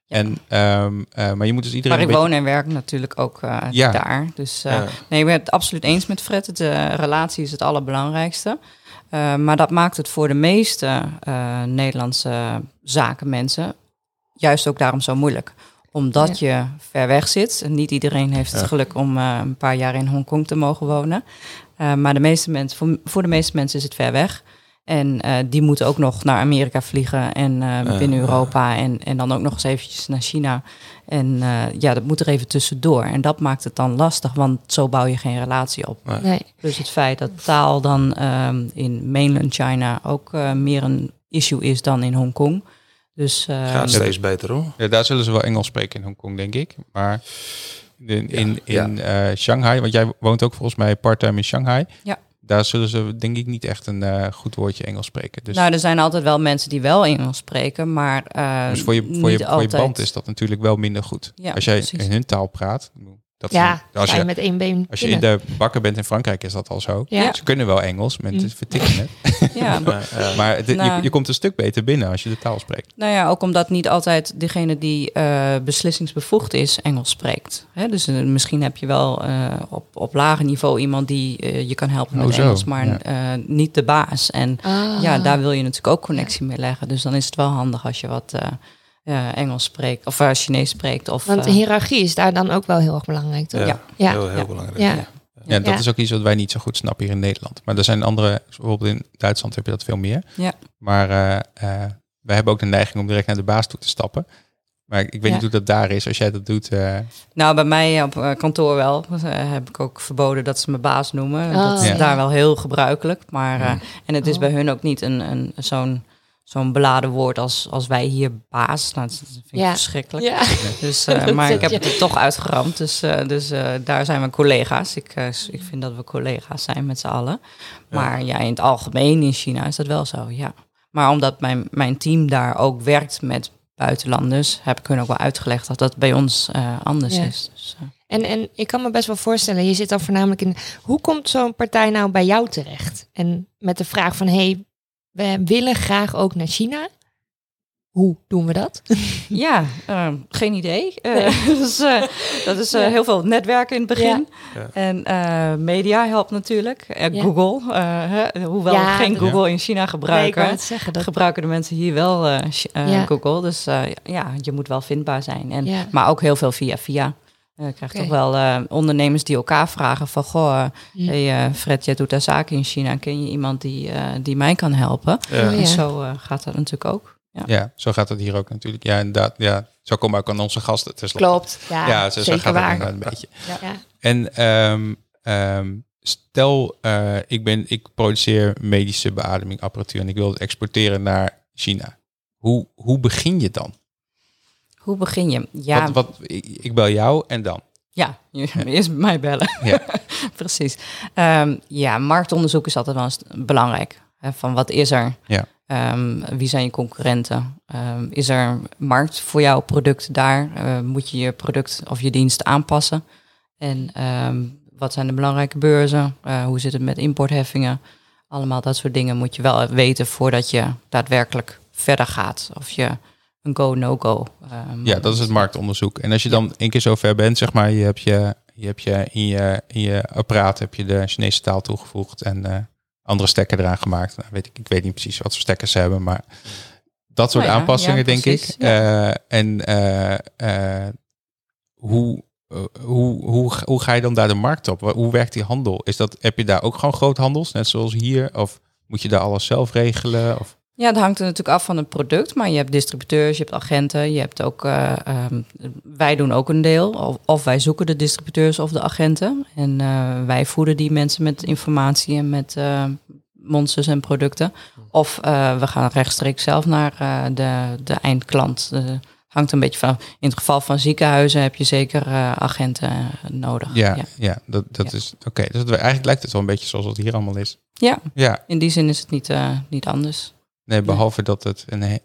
Ja. En, ehm, eh, maar je moet dus iedereen maar ik beetje- woon en werk natuurlijk ook eh, Ja. daar. Dus eh, Ja. nee, ik ben het absoluut eens met Fred. De relatie is het allerbelangrijkste. Eh, maar dat maakt het voor de meeste eh, Nederlandse zakenmensen juist ook daarom zo moeilijk. Omdat je ver weg zit. En niet iedereen heeft het Ja. geluk om eh, een paar jaar in Hongkong te mogen wonen. Eh, maar de meeste mensen, voor, voor de meeste mensen is het ver weg. En eh, die moeten ook nog naar Amerika vliegen en eh, binnen. Europa. En, en dan ook nog eens eventjes naar China. En eh, ja, dat moet er even tussendoor. En dat maakt het dan lastig, want zo bouw je geen relatie op. Nee. Plus het feit dat taal dan ehm, in mainland China ook meer een issue is dan in Hongkong. Dus eh, Gaat steeds beter hoor. Ja, daar zullen ze wel Engels spreken in Hongkong, denk ik. Maar in, in, Ja. in eh, Shanghai, want jij woont ook volgens mij parttime in Shanghai. Ja. Daar zullen ze denk ik niet echt een eh, goed woordje Engels spreken. Dus, nou, er zijn altijd wel mensen die wel Engels spreken, maar eh, dus voor, je, voor, je, voor band is dat natuurlijk wel minder goed. Ja, als jij precies. in hun taal praat. Dat Ja, is- als je je, met één been als je in de bakken bent in Frankrijk is dat al zo. Ja. Ze kunnen wel Engels, mensen Mm. vertikken het. Ja, Maar, eh, Maar het- Nou. je, je komt een stuk beter binnen als je de taal spreekt. Nou ja, ook omdat niet altijd degene die eh, beslissingsbevoegd is Engels spreekt. Hè? Dus eh, misschien heb je wel eh, op, op lager niveau iemand die je kan helpen Oh, met zo, Engels, maar ja. eh, niet de baas. En Ah. ja, daar wil je natuurlijk ook connectie mee leggen. Dus dan is het wel handig als je wat Engels spreekt of uh, Chinees spreekt. Of, Want eh, hiërarchie is daar dan ook wel heel erg belangrijk, toch? ja, ja. Ja. heel, heel Ja. belangrijk. Ja. Ja. Ja, dat Ja. is ook iets wat wij niet zo goed snappen hier in Nederland. Maar er zijn andere, bijvoorbeeld in Duitsland heb je dat veel meer. Ja. Maar eh, eh, wij hebben ook de neiging om direct naar de baas toe te stappen. Maar ik, weet Ja. niet hoe dat daar is. Als jij dat doet, eh, Nou, bij mij op kantoor wel. Heb ik ook verboden dat ze me baas noemen. Oh, dat is ja. daar wel heel gebruikelijk. Maar, eh, en het is Oh. bij hun ook niet een, een, zo'n, zo'n beladen woord als, als wij hier baas. Nou, dat vind ik Ja. verschrikkelijk. Ja. Dus, eh, maar ik heb het er toch uitgeramd. Dus, eh, dus eh, daar zijn we collega's. Ik, ik vind dat we collega's zijn met z'n allen. Maar ja, in het algemeen in China is dat wel zo, ja. Maar omdat mijn, mijn team daar ook werkt met buitenlanders... heb ik hun ook wel uitgelegd dat dat bij ons eh, anders Ja. is. Dus, En, en ik kan me best wel voorstellen, je zit dan voornamelijk in... Hoe komt zo'n partij nou bij jou terecht? En met de vraag van, hey, we willen graag ook naar China. Hoe doen we dat? Ja, eh, geen idee. Eh, dus, eh, dat is eh, heel veel netwerken in het begin. Ja. En eh, media helpt natuurlijk. Eh, Ja. Google, eh, hè, hoewel Ja, we geen Google in China gebruiken... het zeggen. Dat, gebruiken de mensen hier wel. Google. Dus eh, ja, je moet wel vindbaar zijn. En, Ja. Maar ook heel veel via via. Eh, Ik krijg toch wel eh, ondernemers die elkaar vragen van... Goh, eh, hey, eh, Fred, jij doet daar zaken in China. Ken je iemand die, eh, die mij kan helpen? Oh, Ja. En zo eh, gaat dat natuurlijk ook. Ja. ja, zo gaat het hier ook natuurlijk. Ja, inderdaad. Ja, zo komen ook aan onze gasten. tenslotte. Klopt, ja, Ja, zo, gaat waar. een beetje. Ja. En ehm, ehm, stel, eh, ik, ben, ik produceer medische beademingapparatuur en ik wil het exporteren naar China. Hoe, hoe begin je dan? Hoe begin je? Ja, Wat, wat, ik, ik bel jou en dan. ja je eerst mij bellen. Ja. Precies. Ehm, ja, marktonderzoek is altijd wel eens belangrijk. Hè, van wat is er? Ja. Ehm, wie zijn je concurrenten? Ehm, is er markt voor jouw product daar? Moet je je product of je dienst aanpassen? En wat zijn de belangrijke beurzen? Eh, hoe zit het met importheffingen? Allemaal dat soort dingen moet je wel weten voordat je daadwerkelijk verder gaat. Of je een go, no-go. ehm, Ja, dat is het marktonderzoek. En als je dan één keer zo ver bent, zeg maar, je hebt je, je, hebt je, in, je in je apparaat heb je de Chinese taal toegevoegd en eh, andere stekker eraan gemaakt. Nou, weet ik, ik weet niet precies wat voor stekkers ze hebben, maar dat soort Nou ja, aanpassingen, ja, denk ik. Eh, en eh, hoe, hoe, hoe, hoe ga je dan daar de markt op? Hoe werkt die handel? Is dat, heb je daar ook gewoon groothandels, net zoals hier? Of moet je daar alles zelf regelen? Of, Ja, dat hangt er natuurlijk af van het product. Maar je hebt distributeurs, je hebt agenten, je hebt ook. eh, ehm, wij doen ook een deel. Of, of wij zoeken de distributeurs of de agenten. En eh, wij voeden die mensen met informatie en met eh, monsters en producten. Of we gaan rechtstreeks zelf naar de, de eindklant. Hangt een beetje van. In het geval van ziekenhuizen heb je zeker agenten nodig. ja, ja. ja dat, dat Ja. is oké. Dus eigenlijk lijkt het wel een beetje zoals het hier allemaal is. Ja, Ja, in die zin is het niet, niet anders. Nee, behalve dat het een e-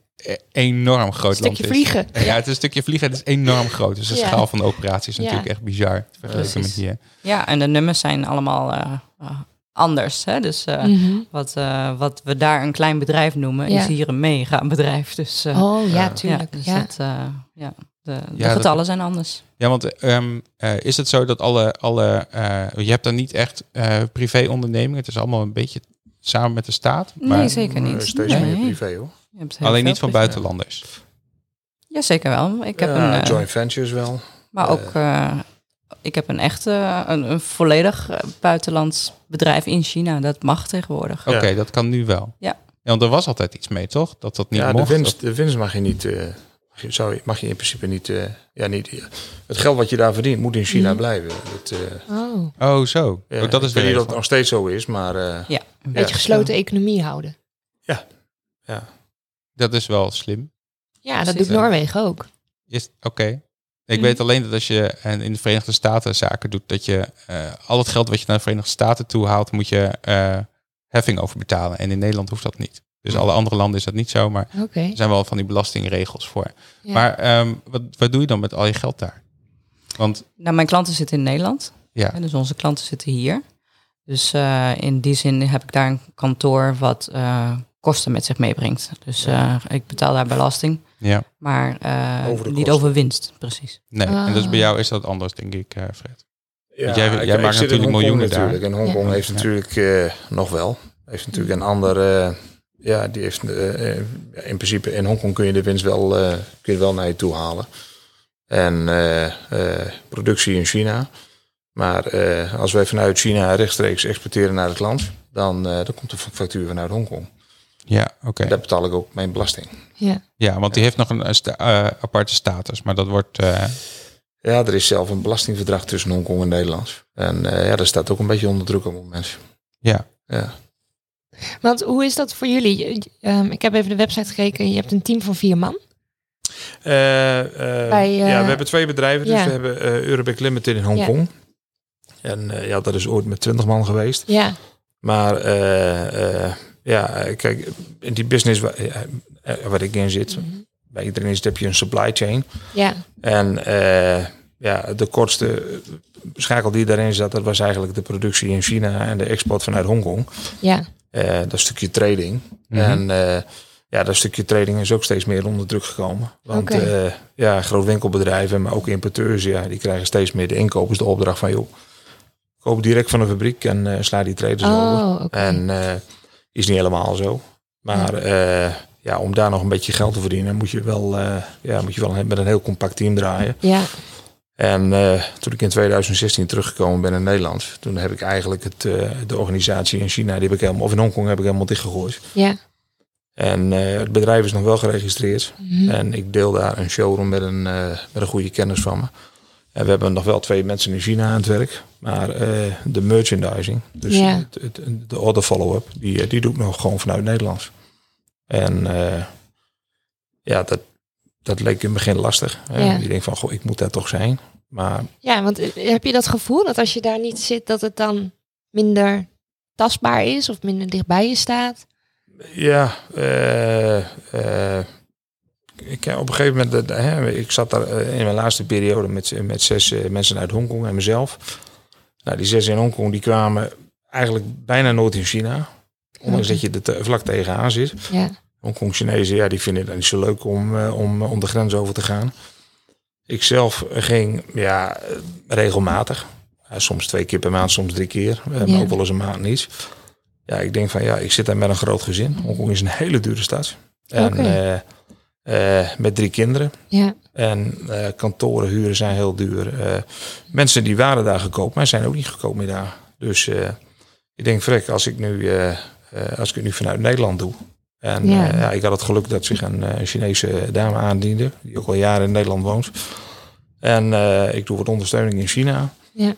enorm groot Stukje land is. vliegen. Ja, het is een stukje vliegen. Het is enorm groot. Dus de Ja. schaal van de operatie is Ja. natuurlijk echt bizar. Vergeleken met hier. Ja, en de nummers zijn allemaal uh, uh, anders. Hè? Dus uh, Mhm. wat, uh, wat we daar een klein bedrijf noemen, Ja. is hier een mega bedrijf. Dus, uh, Oh ja, Ja. tuurlijk. ja, dus Ja, Dat, uh, ja, de, de dat- getallen zijn anders. Ja, want ehm, eh, is het zo dat alle, alle eh, je hebt dan niet echt eh privé ondernemingen. Het is allemaal een beetje samen met de staat? Nee, zeker Eh, niet. steeds Nee. meer privé hoor. Alleen niet van buitenlanders. Ja, zeker wel. Ik heb Ja, een, eh, joint ventures wel. maar ook eh, ik heb een echte, een, een volledig eh, buitenlands bedrijf in China. Dat mag tegenwoordig. Oké, Ja. dat kan nu wel. Ja. want er was altijd iets mee, toch? Dat dat niet ja, mocht. de winst, de winst mag je niet. eh, mag, je, zou mag je in principe niet. eh, ja, niet het geld wat je daar verdient moet in China Mhm. blijven. Dat, eh, Oh, Oh, zo. ja, Ook dat is ik de weet niet of regel. het nog steeds zo is, maar eh, Ja, een beetje gesloten economie houden. ja. Dat is wel slim. Ja, dat doet Noorwegen ook. Is Oké. Ik Mhm. weet alleen dat als je in de Verenigde Staten zaken doet, dat je eh, al het geld wat je naar de Verenigde Staten toe haalt, moet je eh, heffing over betalen. En in Nederland hoeft dat niet. Dus Mhm. alle andere landen is dat niet zo, maar Oké. er zijn wel van die belastingregels voor. Ja. Maar ehm, wat, wat doe je dan met al je geld daar? Want Nou, mijn klanten zitten in Nederland. ja, En dus onze klanten zitten hier. Dus eh, in die zin heb ik daar een kantoor wat eh, kosten met zich meebrengt. Dus eh, ik betaal daar belasting, ja. maar eh, Over niet kosten. over winst, precies. Nee, en dus Ah. bij jou is dat anders, denk ik, eh, Fred. Ja, Want jij- ik- jij ik maakt natuurlijk miljoenen daar. natuurlijk. En Hongkong Ja. heeft natuurlijk eh, nog wel. Heeft natuurlijk een ander. eh, ja, die heeft in principe in Hongkong kun je de winst wel, eh, kun je wel naar je toe halen. En eh, eh, productie in China. Maar eh, als wij vanuit China rechtstreeks exporteren naar het land, dan, eh, dan komt de factuur vanuit Hongkong. Ja, oké. En daar betaal ik ook mijn belasting. Ja. Ja, want die heeft nog een eh, sta- aparte status, maar dat wordt... eh, Ja, er is zelf een belastingverdrag tussen Hongkong en Nederland. En eh, ja, dat staat ook een beetje onder druk op het moment. ja, Ja. Want hoe is dat voor jullie? Ehm, ik heb even de website gekeken. Je hebt een team van vier man. Eh, eh, Bij, eh, ja, we hebben twee bedrijven. Dus we hebben eh Eurobic Limited in Hongkong. En eh, ja, dat is ooit met 20 man geweest. Ja. Maar eh, eh, ja, kijk, in die business waar, waar ik in zit, Mhm. bij iedereen is heb je een supply chain. Ja. En ja, de kortste schakel die daarin zat, dat was eigenlijk de productie in China en de export vanuit Hongkong. Ja. Dat stukje trading. Mhm. En ja, dat stukje trading is ook steeds meer onder druk gekomen. Want ja, groot winkelbedrijven, maar ook importeurs, ja, die krijgen steeds meer de inkopers de opdracht van joh, koop direct van de fabriek en eh, sla die traders over. Oh, oké. En eh, is niet helemaal zo. Maar eh, ja, om daar nog een beetje geld te verdienen, moet je wel, ja, moet je wel met een heel compact team draaien. Ja. En toen ik in 2016 teruggekomen ben in Nederland, toen heb ik eigenlijk het, de organisatie in China, die heb ik helemaal, of in Hongkong heb ik helemaal dichtgegooid. Ja. En het bedrijf is nog wel geregistreerd. Mhm. En ik deel daar een showroom met een, met een goede kennis van me. En we hebben nog wel twee mensen in China aan het werk. Maar eh, de merchandising, dus Ja. het, het- de order follow-up, die, eh, die doe ik nog gewoon vanuit Nederlands. En eh, ja, dat, dat leek in het begin lastig. Ja. Je denkt van, goh, ik moet daar toch zijn. Maar ja, want heb je dat gevoel dat als je daar niet zit, dat het dan minder tastbaar is of minder dichtbij je staat? Ja, eh, ik, heb op een gegeven moment, eh, hè, ik zat daar eh, in mijn laatste periode met, met zes eh, mensen uit Hongkong en mezelf. Nou, die zes in Hongkong die kwamen eigenlijk bijna nooit in China. Ondanks Oké. dat je er te- vlak tegenaan zit. Ja. Hongkong Chinezen, ja, die vinden het niet zo leuk om, eh, om, om de grens over te gaan. Ik zelf ging ja, eh, regelmatig. Soms twee keer per maand, soms drie keer. eh, Maar Ja. ook wel eens een maand niet. Ja, ik denk van ja, ik zit daar met een groot gezin. Hongkong is een hele dure stad. En eh, eh, met drie kinderen. Ja. En eh, kantoren huren zijn heel duur. Eh, mensen die waren daar gekoopt, maar zijn ook niet goedkoop meer daar. Dus ik denk, vrek, als ik nu, als ik het nu vanuit Nederland doe. En Ja. ja. ik had het geluk dat zich een Chinese dame aandiende, die ook al jaren in Nederland woont. En ik doe wat ondersteuning in China. Ja.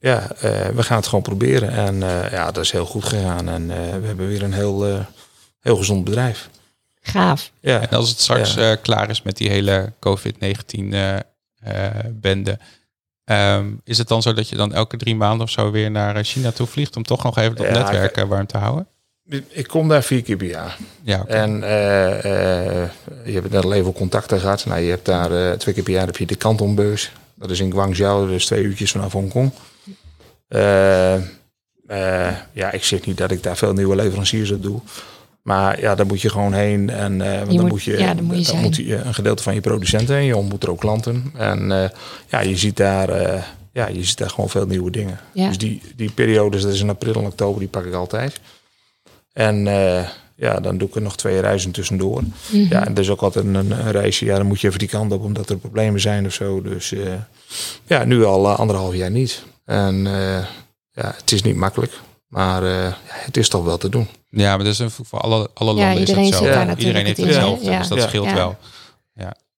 Ja, we gaan het gewoon proberen. En ja, dat is heel goed gegaan. En we hebben weer een heel, heel gezond bedrijf. Gaaf. Ja, En als het straks Ja. eh, klaar is met die hele COVID-19 eh, eh, bende, ehm, is het dan zo dat je dan elke drie maanden of zo weer naar China toe vliegt om toch nog even dat Ja, netwerk warm te houden? ik kom daar vier keer per jaar. Ja, oké. En eh, eh, je hebt net al even contacten gehad. Nou, je hebt daar eh, twee keer per jaar heb je de Kantonbeurs. Dat is in Guangzhou, is twee uurtjes vanaf Hongkong. Eh, eh, ja, ik zeg niet dat ik daar veel nieuwe leveranciers op doe. Maar ja, daar moet je gewoon heen. En want Je dan moet- moet je, ja, dan moet je je een gedeelte van je producenten heen. Je ontmoet er ook klanten. En eh, ja, je ziet daar eh, ja, je ziet daar gewoon veel nieuwe dingen. Ja. Dus die, die periodes, dat is in april en oktober, die pak ik altijd. En ja, dan doe ik er nog twee reizen tussendoor. Mhm. Ja, en dat is ook altijd een, een reisje. Ja, dan moet je even die kant op omdat er problemen zijn of zo. Dus ja, nu al anderhalf jaar niet. En ja, het is niet makkelijk. Maar eh, ja, het is toch wel te doen. Ja, maar dat is een, voor alle, alle Ja, landen is iedereen het zo. daar natuurlijk iedereen heeft in, hetzelfde, Ja. dus dat Ja. scheelt Ja. wel.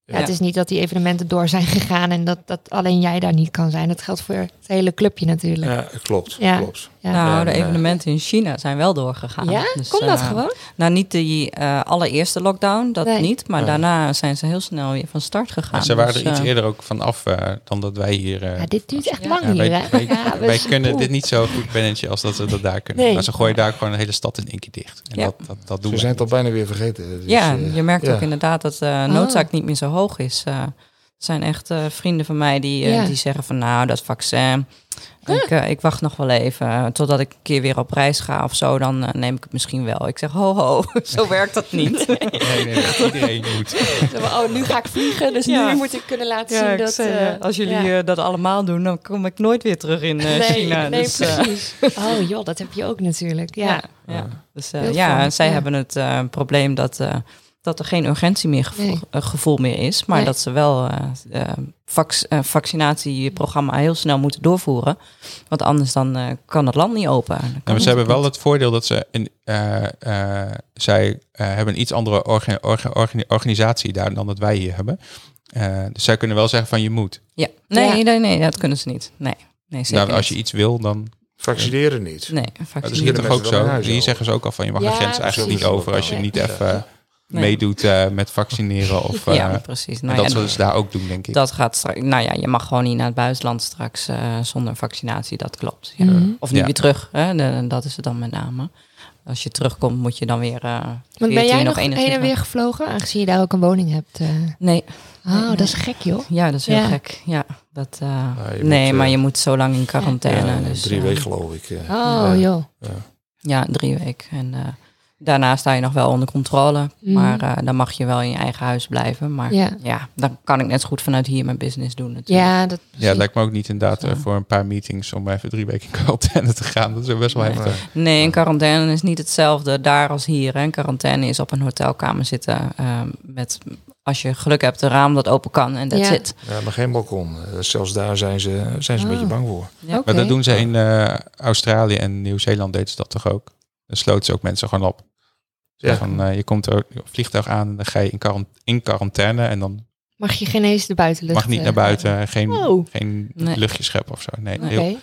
Ja, het is niet dat die evenementen door zijn gegaan en dat, dat alleen jij daar niet kan zijn. Dat geldt voor hele clubje natuurlijk. Ja, klopt. Ja. klopt. Ja. Nou, de eh, evenementen in China zijn wel doorgegaan. Ja? Dus, Komt dat eh, gewoon? Nou, niet die eh, allereerste lockdown, dat Nee. niet. Maar Nee. daarna zijn ze heel snel weer van start gegaan. En ze waren Dus, er iets eerder ook van af eh, dan dat wij hier... eh, Ja, dit duurt echt Ja. lang ja, hier, wij, hè? wij, Ja, we- wij kunnen dit niet zo goed managen als dat ze dat daar kunnen. Nee. Maar ze gooien daar gewoon een hele stad in één keer dicht. En Ja. dat, dat, dat doen Ze we. zijn het al bijna weer vergeten. Dus, ja, je merkt ja. ook inderdaad dat de noodzaak niet meer zo hoog is. Zijn echt eh, vrienden van mij die, eh, Ja. die zeggen van nou, dat vaccin, ik, eh, ik wacht nog wel even totdat ik een keer weer op reis ga of zo, dan neem ik het misschien wel. Ik zeg ho ho, zo werkt dat niet. Nee, nee, nee, iedereen moet. Oh, nu ga ik vliegen, dus Ja. nu moet ik kunnen laten zien dat... zei, als jullie dat allemaal doen, dan kom ik nooit weer terug in nee, China. nee, dus, precies. Oh joh, dat heb je ook natuurlijk. Ja. Ja, ja. Dus, ja, zij hebben het probleem dat, dat er geen urgentie meer gevoel, Nee. eh, gevoel meer is. Maar Nee. dat ze wel eh eh, vac- vaccinatieprogramma heel snel moeten doorvoeren. Want anders dan eh, kan het land niet open. Nou, maar ze hebben niet. wel het voordeel dat ze in, eh, eh, zij eh, hebben een iets andere orga- orga- organi- organisatie daar dan dat wij hier hebben. Eh, dus zij kunnen wel zeggen van je moet. Ja. Nee, Ja. nee, nee, dat kunnen ze niet. Nee, nee zeker Nou, als je iets wil, dan. Vaccineren niet. Nee, Dat is hier toch ook zo? Hier zeggen ze ook al van je mag Ja, de grens eigenlijk niet over als je niet even Nee. meedoet eh, met vaccineren. Of, eh, ja, precies. en Nou, dat ja, zullen ze daar ook doen, denk ik. dat gaat straks. Nou ja, je mag gewoon niet naar het buitenland straks eh, zonder vaccinatie. Dat klopt. Ja. Mhm. Of niet Ja. weer terug. Hè? De- dat is het dan met name. Als je terugkomt, moet je dan weer. eh Want ben 14 jij nog heen 21 en weer gevlogen, aangezien je daar ook een woning hebt? eh? Nee. Oh, Nee, dat is gek joh. Ja, dat is heel gek. Ja, dat, eh, nee, moet, maar eh, je moet zo lang in quarantaine. Ja, dus, drie eh, weken geloof ik. eh. Oh joh. Ja, drie weken. En eh, daarna sta je nog wel onder controle. Mhm. Maar eh, dan mag je wel in je eigen huis blijven. Maar Ja. ja. dan kan ik net zo goed vanuit hier mijn business doen natuurlijk. Ja, dat Ja, het lijkt me ook niet inderdaad eh, Zo. voor een paar meetings om even drie weken in quarantaine te gaan. Dat is best wel heftig. Nee, een quarantaine is niet hetzelfde daar als hier. Hè. Een quarantaine is op een hotelkamer zitten ehm, met, als je geluk hebt, een raam dat open kan en that's Ja. it. Ja, maar geen balkon. Eh, zelfs daar zijn ze, zijn ze een Oh. beetje bang voor. Ja. Maar dat doen ze in eh, Australië en Nieuw-Zeeland deden ze dat toch ook. Dan sloten ze ook mensen gewoon op. Zo Ja. Van, eh, je komt er op vliegtuig aan en dan ga je in, quarant- in quarantaine en dan Mag je geen eens de buitenlucht? mag niet eh, naar buiten, geen, Oh. geen Nee. luchtje scheppen of zo. Nee, Oké. heel-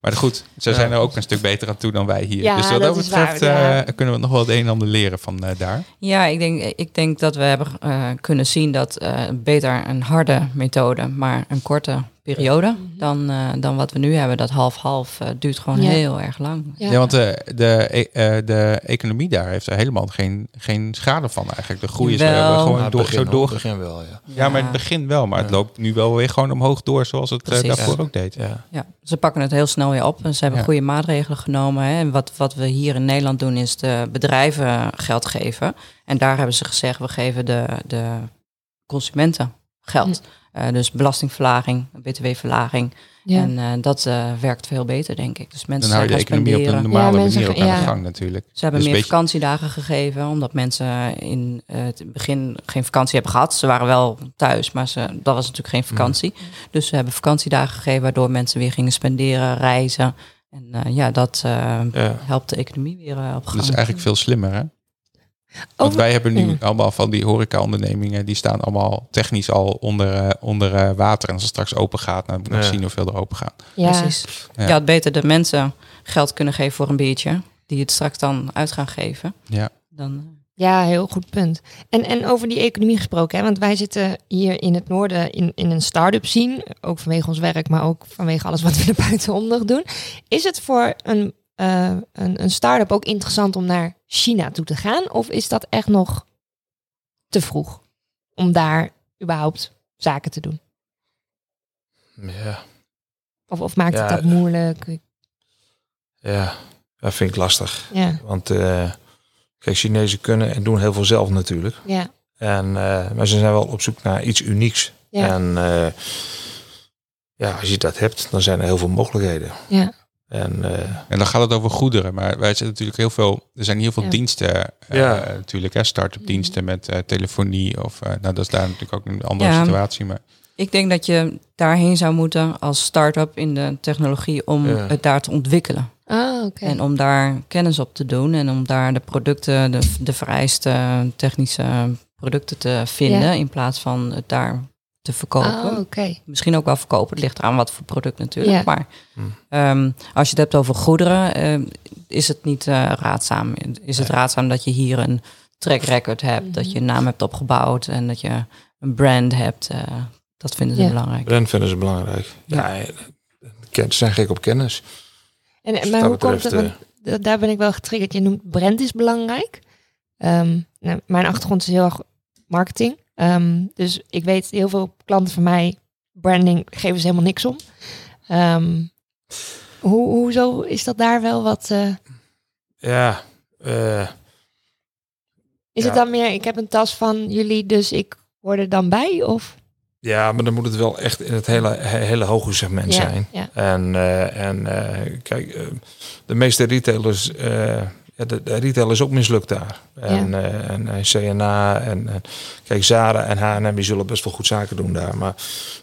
maar goed, ze zijn er ook een stuk beter aan toe dan wij hier. Ja, dus wat dat betreft waar, ja. eh, kunnen we nog wel het een en ander leren van eh, daar. Ja, ik denk, ik denk dat we hebben eh, kunnen zien dat eh, beter een harde methode, maar een korte periode dan, eh, dan wat we nu hebben. Dat half-half eh, duurt gewoon Ja. heel erg lang. Ja. Ja, want de, de, e- eh, de economie daar heeft er helemaal geen, geen schade van eigenlijk. De groei is er gewoon Nou, het door, begin, zo door. begin wel, ja. Ja, maar in het begin wel. Maar het Ja. loopt nu wel weer gewoon omhoog door zoals het daarvoor Ja. ook deed. ja. Ja, ze pakken het heel snel weer op en ze hebben Ja. goede maatregelen genomen. Hè. En wat, wat we hier in Nederland doen is de bedrijven geld geven. En daar hebben ze gezegd, we geven de, de consumenten geld. Eh, dus belastingverlaging, btw-verlaging. Ja. En eh, dat eh, werkt veel beter, denk ik. Dus mensen Dan hou je de zijn gaan economie op een spenderen. normale Ja, mensen manier ook aan de gang natuurlijk. Ze hebben Dus meer beetje- vakantiedagen gegeven, omdat mensen in het begin geen vakantie hebben gehad. Ze waren wel thuis, maar ze, dat was natuurlijk geen vakantie. Dus ze hebben vakantiedagen gegeven, waardoor mensen weer gingen spenderen, reizen. En eh, ja, dat eh, Ja. helpt de economie weer op gang. Dat is eigenlijk veel slimmer, hè? Want wij hebben nu allemaal van die horeca-ondernemingen, die staan allemaal technisch al onder, eh, onder eh, water. En als het straks open gaat, dan moet ik nog Ja. zien hoeveel er open gaat. ja. Precies. Ja. Je had beter de mensen geld kunnen geven voor een biertje, die het straks dan uit gaan geven. Ja. Dan, Ja, heel goed punt. En, en over die economie gesproken, hè, want wij zitten hier in het noorden in, in een start-up scene, ook vanwege ons werk, maar ook vanwege alles wat we er buitenom doen. Is het voor een, eh, een, een start-up ook interessant om naar China toe te gaan? Of is dat echt nog te vroeg om daar überhaupt zaken te doen? Ja. Of, of maakt het Ja. dat moeilijk? ja, dat vind ik lastig. Ja, Want eh, kijk, Chinezen kunnen en doen heel veel zelf natuurlijk. ja, En, eh, maar ze zijn wel op zoek naar iets unieks. ja. En ja, als je dat hebt, dan zijn er heel veel mogelijkheden. Ja. En eh, En dan gaat het over goederen, maar wij zitten natuurlijk heel veel. Er zijn heel veel Ja. diensten, eh, Ja. natuurlijk, hè, start-up diensten met eh, telefonie of, eh, nou, dat is daar natuurlijk ook een andere Ja. situatie, maar Ik denk dat je daarheen zou moeten als start-up in de technologie om Ja. het daar te ontwikkelen. Ah, oké. En om daar kennis op te doen en om daar de producten, de, de vereiste technische producten te vinden Ja. in plaats van het daar te verkopen. Oké. Misschien ook wel verkopen, het ligt eraan wat voor product natuurlijk. Ja. Maar Hmm. ehm, als je het hebt over goederen, ehm, is het niet eh, raadzaam. Is het raadzaam dat je hier een track record hebt, dat je een naam hebt opgebouwd en dat je een brand hebt. eh, dat vinden ze Ja. belangrijk. brand vinden ze belangrijk. Ja. Ja. eh, ken- ze zijn gek op kennis. En, Dus maar hoe komt het? Want da- daar ben ik wel getriggerd. Je noemt brand is belangrijk. Ehm, nou, mijn achtergrond is heel erg marketing. Ehm, dus ik weet heel veel klanten van mij, branding geven ze helemaal niks om. Ehm, hoe, hoezo is dat daar wel wat... eh, Ja, eh, is Ja. het dan meer, ik heb een tas van jullie, dus ik hoor er dan bij? Of? ja, maar dan moet het wel echt in het hele, he- hele hoge segment Ja, zijn. ja. En, eh, en kijk, de meeste retailers, de, de retail is ook mislukt daar. En, eh, en eh, CNA en, en kijk, Zara en H&M die zullen best wel goed zaken doen daar. Maar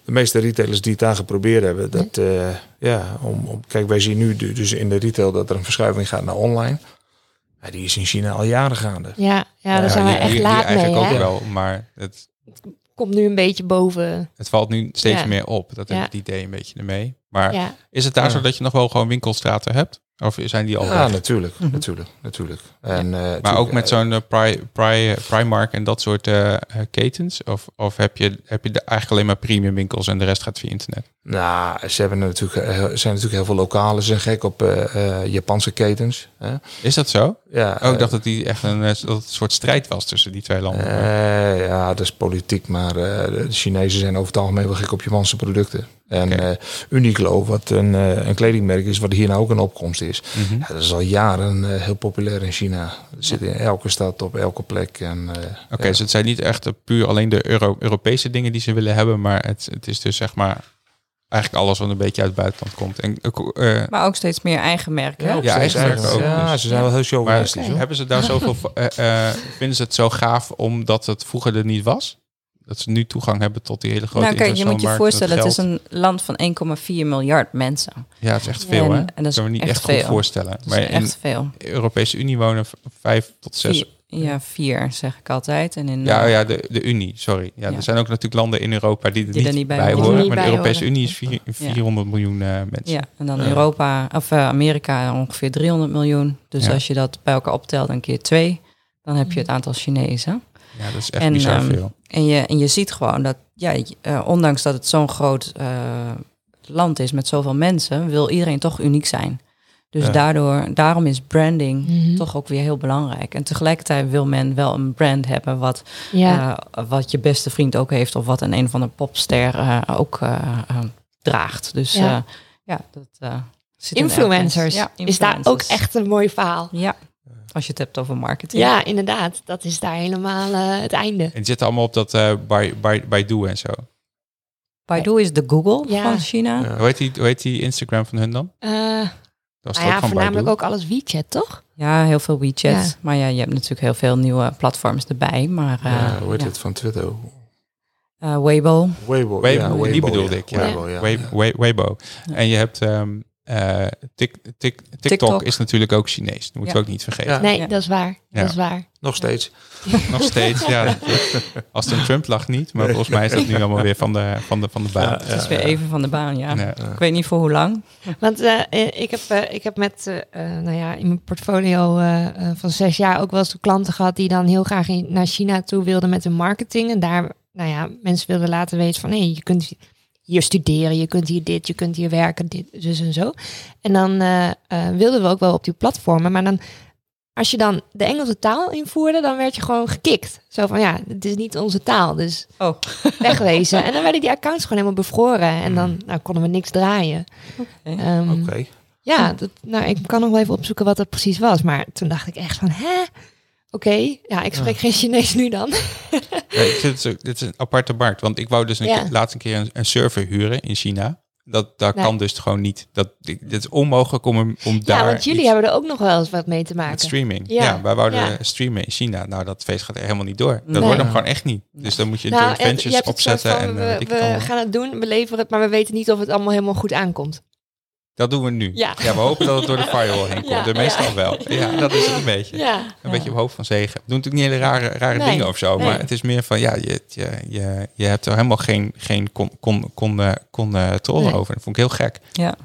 de meeste retailers die het daar geprobeerd hebben, dat, eh, ja, om, om, kijk, wij zien nu du- dus in de retail dat er een verschuiving gaat naar online. Ja, die is in China al jaren gaande. Ja, ja, daar Ja, zijn hier- echt laat mee. eigenlijk Hè? ook wel, maar het, Komt nu een beetje boven. het valt nu steeds Ja. meer op. Dat heb Ja. ik het idee een beetje ermee. Maar Ja. is het daar Ja. zo dat je nog wel gewoon winkelstraten hebt? Of zijn die al Ja, weg? natuurlijk, Mhm. natuurlijk, natuurlijk. En, eh, Maar natuurlijk, ook met eh, zo'n eh, Pri, Pri, Primark en dat soort eh, eh, ketens? Of, of heb, je, heb je de- eigenlijk alleen maar premium winkels en de rest gaat via internet? Nou, ze hebben natuurlijk, eh, er zijn natuurlijk heel veel lokalen. Ze zijn gek op eh, eh, Japanse ketens. Hè? Is dat zo? Ja, Oh, ik eh, dacht dat die echt een, eh, dat het een soort strijd was tussen die twee landen. eh, ja, dat is politiek, maar eh, de Chinezen zijn over het algemeen wel gek op Japanse producten. En Oké. eh, Uniqlo, wat een, eh, een kledingmerk is, wat hier nou ook een opkomst is. Mhm. Ja, dat is al jaren eh, heel populair in China. Het zit in elke stad, op elke plek. En, eh, Oké, ja. dus het zijn niet echt puur alleen de Euro Europese dingen die ze willen hebben, maar het, het is dus zeg maar eigenlijk alles wat een beetje uit het buitenland komt. En, Maar ook steeds meer eigen merken. Ja, Ja, eigen merken ook, Ja, dus. ze zijn wel heel maar chauvinistisch. hebben ze daar zoveel, eh, vinden ze het zo gaaf omdat het vroeger er niet was? Dat ze nu toegang hebben tot die hele grote Nou kijk, je moet je voorstellen, het is een land van 1,4 miljard mensen. Ja, het is echt veel En- hè? en dat is kan me niet echt echt, goed veel. voorstellen. Dat Maar is in echt veel. de Europese Unie wonen vijf tot zes. Ja, vier zeg ik altijd. En in, Ja, eh, ja de, de Unie, sorry. Ja, Ja. Er zijn ook natuurlijk landen in Europa die er Die er niet, bij bij, horen. Maar de Europese horen. Unie is vier- 400 miljoen eh, mensen. ja, en dan. Europa, of eh, Amerika ongeveer 300 miljoen. Dus Ja. als je dat bij elkaar optelt een keer twee, dan heb je het aantal Chinezen. Ja, dat is echt En, bizar ehm, veel. En je, en je ziet gewoon dat, ja, eh, ondanks dat het zo'n groot eh, land is met zoveel mensen, wil iedereen toch uniek zijn. Dus Ja. daardoor, daarom is branding Mhm. toch ook weer heel belangrijk. En tegelijkertijd wil men wel een brand hebben wat, Ja. eh, wat je beste vriend ook heeft, of wat een een van de popster ook eh, eh, draagt. Dus Ja. ja, ja dat eh, zit in elk influencers. Ja, Is daar ook influencers. echt een mooi verhaal. Ja, als je het hebt over marketing. Ja, inderdaad. Dat is daar helemaal eh, het einde. En die zitten allemaal op dat eh Bai- Bai- Baidu en zo. Baidu is de Google Ja. van China. Ja. Hoe, heet die, hoe heet die Instagram van hun dan? Eh, Dat nou ja, van voornamelijk Baidu? ook alles WeChat, toch? Ja, heel veel WeChat. Ja. Maar ja, je hebt natuurlijk heel veel nieuwe platforms erbij. Maar eh, Ja, hoe heet ja. het van Twitter? Eh, Weibo. Weibo. Weibo, ja, die bedoelde ik, ja. Weibo, Weibo. Ja. En je hebt ehm, eh, Tik, Tik, TikTok, TikTok. is natuurlijk ook Chinees. Dat moeten Ja. we ook niet vergeten. Ja. Nee, Ja. dat is waar. Ja. Dat is waar. Nog steeds. Nog steeds, ja. Als het een Trump lag niet, maar volgens mij is dat nu allemaal weer van de, van de, van de baan. Het is weer even van de baan, ja. Ik weet niet voor hoe lang. Want eh, eh, ik, heb, ik heb met, nou ja, in mijn portfolio van zes jaar ook wel eens klanten gehad die dan heel graag in, naar China toe wilden met hun marketing. En daar, nou ja, mensen wilden laten weten van, hé, je kunt hier studeren, je kunt hier dit, je kunt hier werken, dit, dus en zo. En dan eh, eh, wilden we ook wel op die platformen, maar dan, als je dan de Engelse taal invoerde, dan werd je gewoon gekikt. Zo van, ja, het is niet onze taal, dus Oh. wegwezen. en dan werden die accounts gewoon helemaal bevroren en dan nou, konden we niks draaien. Oké. Ehm, Oké. ja, dat, nou, ik kan nog wel even opzoeken wat dat precies was. Maar toen dacht ik echt van, hè? Oké, ja, ik spreek geen Chinees nu dan. Ja, ik dit is een aparte markt. Want ik wou dus een Ja. keer, laatst een keer een, een server huren in China. Dat, Nee. kan dus gewoon niet. Dat, dit is onmogelijk om, om daar Ja, want jullie hebben er ook nog wel eens wat mee te met maken. streaming. Ja. Wij wouden streamen in China. Nou, dat feest gaat er helemaal niet door. Dat Nee. wordt hem gewoon echt niet. Dus dan moet je Nou, en je ventures hebt het soort opzetten. van, en, eh, we, het we gaan het doen, we leveren het, maar we weten niet of het allemaal helemaal goed aankomt. Dat doen we nu. Ja. we hopen dat het door de firewall heen komt. Ja, De meestal ja. wel. Ja, dat is het een beetje. Ja. Een beetje op hoofd van zegen. We doen natuurlijk niet hele rare, rare Nee, dingen of zo. nee. Maar het is meer van, ja, je, je, je, je hebt er helemaal geen, geen con, con, con, eh, controle Nee. over. Dat vond ik heel gek. Ja,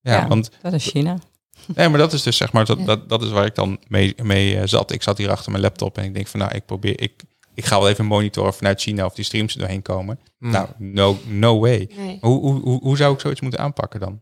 Ja, Ja. want dat is China. nee, maar dat is dus zeg maar, dat, Ja. dat, dat is waar ik dan mee, mee eh, zat. Ik zat hier achter mijn laptop en ik denk van, nou, ik probeer, ik, ik ga wel even monitoren vanuit China of die streams er doorheen komen. Hmm. Nou, no, no way. Nee. Hoe, hoe, hoe, hoe zou ik zoiets moeten aanpakken dan?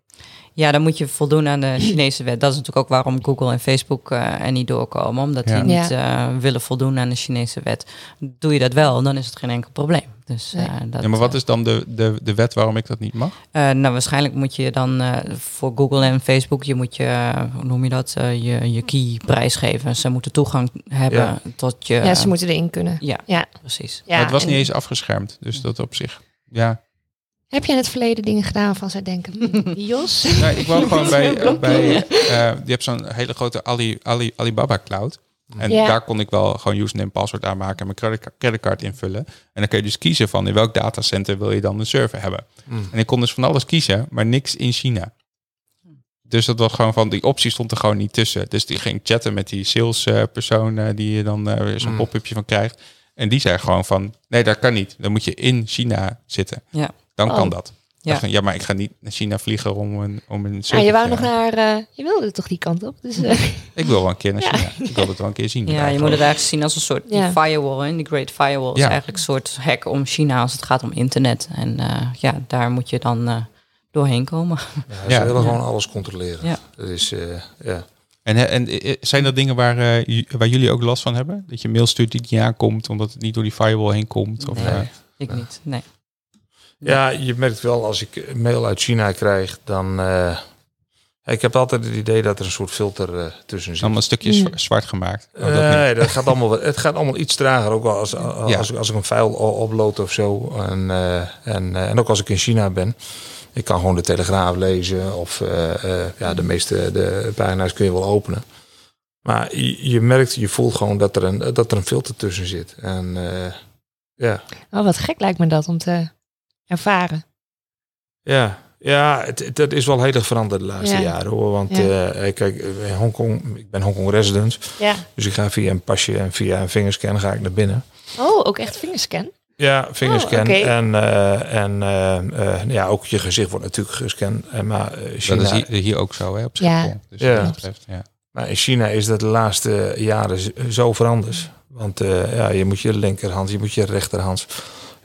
Ja, dan moet je voldoen aan de Chinese wet. Dat is natuurlijk ook waarom Google en Facebook eh, er niet doorkomen. Omdat Ja. die niet eh, willen voldoen aan de Chinese wet. Doe je dat wel, dan is het geen enkel probleem. Dus, Nee. eh, dat, ja, maar wat is dan de, de, de wet waarom ik dat niet mag? eh, nou, waarschijnlijk moet je dan eh, voor Google en Facebook, je moet je, hoe noem je dat, Eh, je, je key prijsgeven. Ze moeten toegang hebben Ja. tot je... Ja, ze moeten erin kunnen. Ja, Ja. precies. Ja, maar het was en niet eens afgeschermd. Dus dat op zich, ja. Heb je in het verleden dingen gedaan van zij denken, hm, die Jos? Nee, ik woon gewoon bij, eh, bij eh, je hebt zo'n hele grote Ali, Ali, Alibaba cloud. En Ja. daar kon ik wel gewoon username en paswoord aanmaken en mijn credit- creditcard invullen. En dan kun je dus kiezen van in welk datacenter wil je dan een server hebben. Mm. En ik kon dus van alles kiezen, maar niks in China. Dus dat was gewoon van, die optie stond er gewoon niet tussen. Dus die ging chatten met die salespersoon eh, die je dan eh, weer zo'n Mm. pop-upje van krijgt. En die zei gewoon van, nee dat kan niet. Dan moet je in China zitten. Ja. Dan Oh. kan dat. Ja. Ja. ja, maar ik ga niet naar China vliegen om een, om een Ja, server je wou nog naar, eh, je wilde toch die kant op? Dus, eh, Ik wil wel een keer naar Ja. China. Ik wil het wel een keer zien. Ja, je moet het eigenlijk zien als een soort Ja. firewall. En die Great Firewall is eigenlijk een soort hack om China als het gaat om internet. En eh, ja, daar moet je dan eh, doorheen komen. Ja, ze Ja. willen Ja. gewoon alles controleren. Ja. Dat is, eh, ja. En, en zijn er dingen waar, eh, waar jullie ook last van hebben? Dat je mail stuurt die niet aankomt, omdat het niet door die firewall heen komt? Of, Nee. eh, Ik niet, nee. Ja, je merkt wel als ik een mail uit China krijg, dan... eh, ik heb altijd het idee dat er een soort filter eh, tussen zit. allemaal stukjes Mm. zwa- zwart gemaakt. Oh, dat niet. nee, dat gaat allemaal, het gaat allemaal iets trager. Ook als, als, Ja. als, ik, als ik een file upload of zo. En, eh, en, eh, en ook als ik in China ben. Ik kan gewoon de Telegraaf lezen. Of eh, eh, ja, de meeste de pagina's kun je wel openen. Maar je, je merkt, je voelt gewoon dat er een, dat er een filter tussen zit. En eh, ja, oh, wat gek lijkt me dat om te ervaren. ja, ja het, het- dat is wel heel erg veranderd de laatste Ja. jaren hoor. Want Ja. eh, kijk, in Hongkong, ik ben Hongkong resident. Ja. Dus ik ga via een pasje en via een vingerscan ga ik naar binnen. Oh, ook echt vingerscan? Ja, vingerscan. Oh, oké. En, eh, en eh, eh, ja, ook je gezicht wordt natuurlijk gescand. En maar, eh, China, Dat is hier, hier ook zo, hè, op Ja. Schiphol. Dus Ja. wat dat betreft, ja. maar in China is dat de laatste jaren zo veranderd. Want eh, ja, je moet je linkerhand, je moet je rechterhand.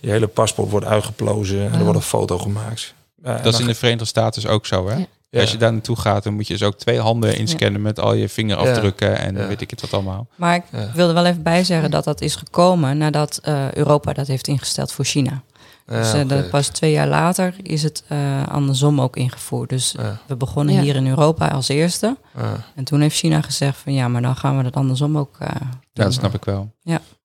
Je hele paspoort wordt uitgeplozen en er wordt een foto gemaakt. Ja, Dat is in de Verenigde Staten dus ook zo, hè? Ja. ja. Als je daar naartoe gaat, dan moet je dus ook twee handen inscannen met al je vingerafdrukken en Ja. weet ik het wat allemaal. Maar ik Ja. wilde wel even bijzeggen dat dat is gekomen nadat eh, Europa dat heeft ingesteld voor China. Ja, dus eh, pas twee jaar later is het eh, andersom ook ingevoerd. Dus Ja, we begonnen Ja. hier in Europa als eerste. ja. En toen heeft China gezegd van ja, maar dan gaan we dat andersom ook eh, Ja, doen. dat snap ik wel.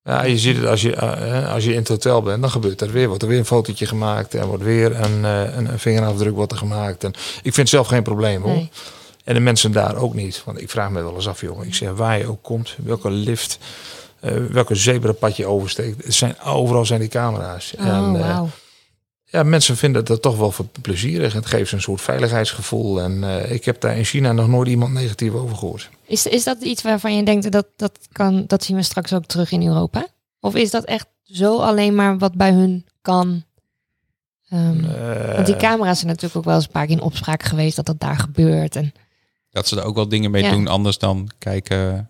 Ja, je ziet het als je, als je in het hotel bent, dan gebeurt er weer. Wordt er weer een fotootje gemaakt en wordt weer een, eh, een, een vingerafdruk wordt er gemaakt. En ik vind zelf geen probleem hoor. Nee. En de mensen daar ook niet. Want ik vraag me wel eens af, jongen. Ik zeg waar je ook komt, welke lift, welke zebrapad je oversteekt. Het zijn, overal zijn die camera's. Oh, en, eh, wauw. ja, mensen vinden dat toch wel plezierig. Het geeft ze een soort veiligheidsgevoel. En eh, ik heb daar in China nog nooit iemand negatief over gehoord. Is, is dat iets waarvan je denkt dat dat kan, dat zien we straks ook terug in Europa? Of is dat echt zo alleen maar wat bij hun kan? Ehm, Eh, want die camera's zijn natuurlijk ook wel eens een paar keer in opspraak geweest dat dat daar gebeurt. En, Dat ze er ook wel dingen mee Ja. doen, anders dan kijken.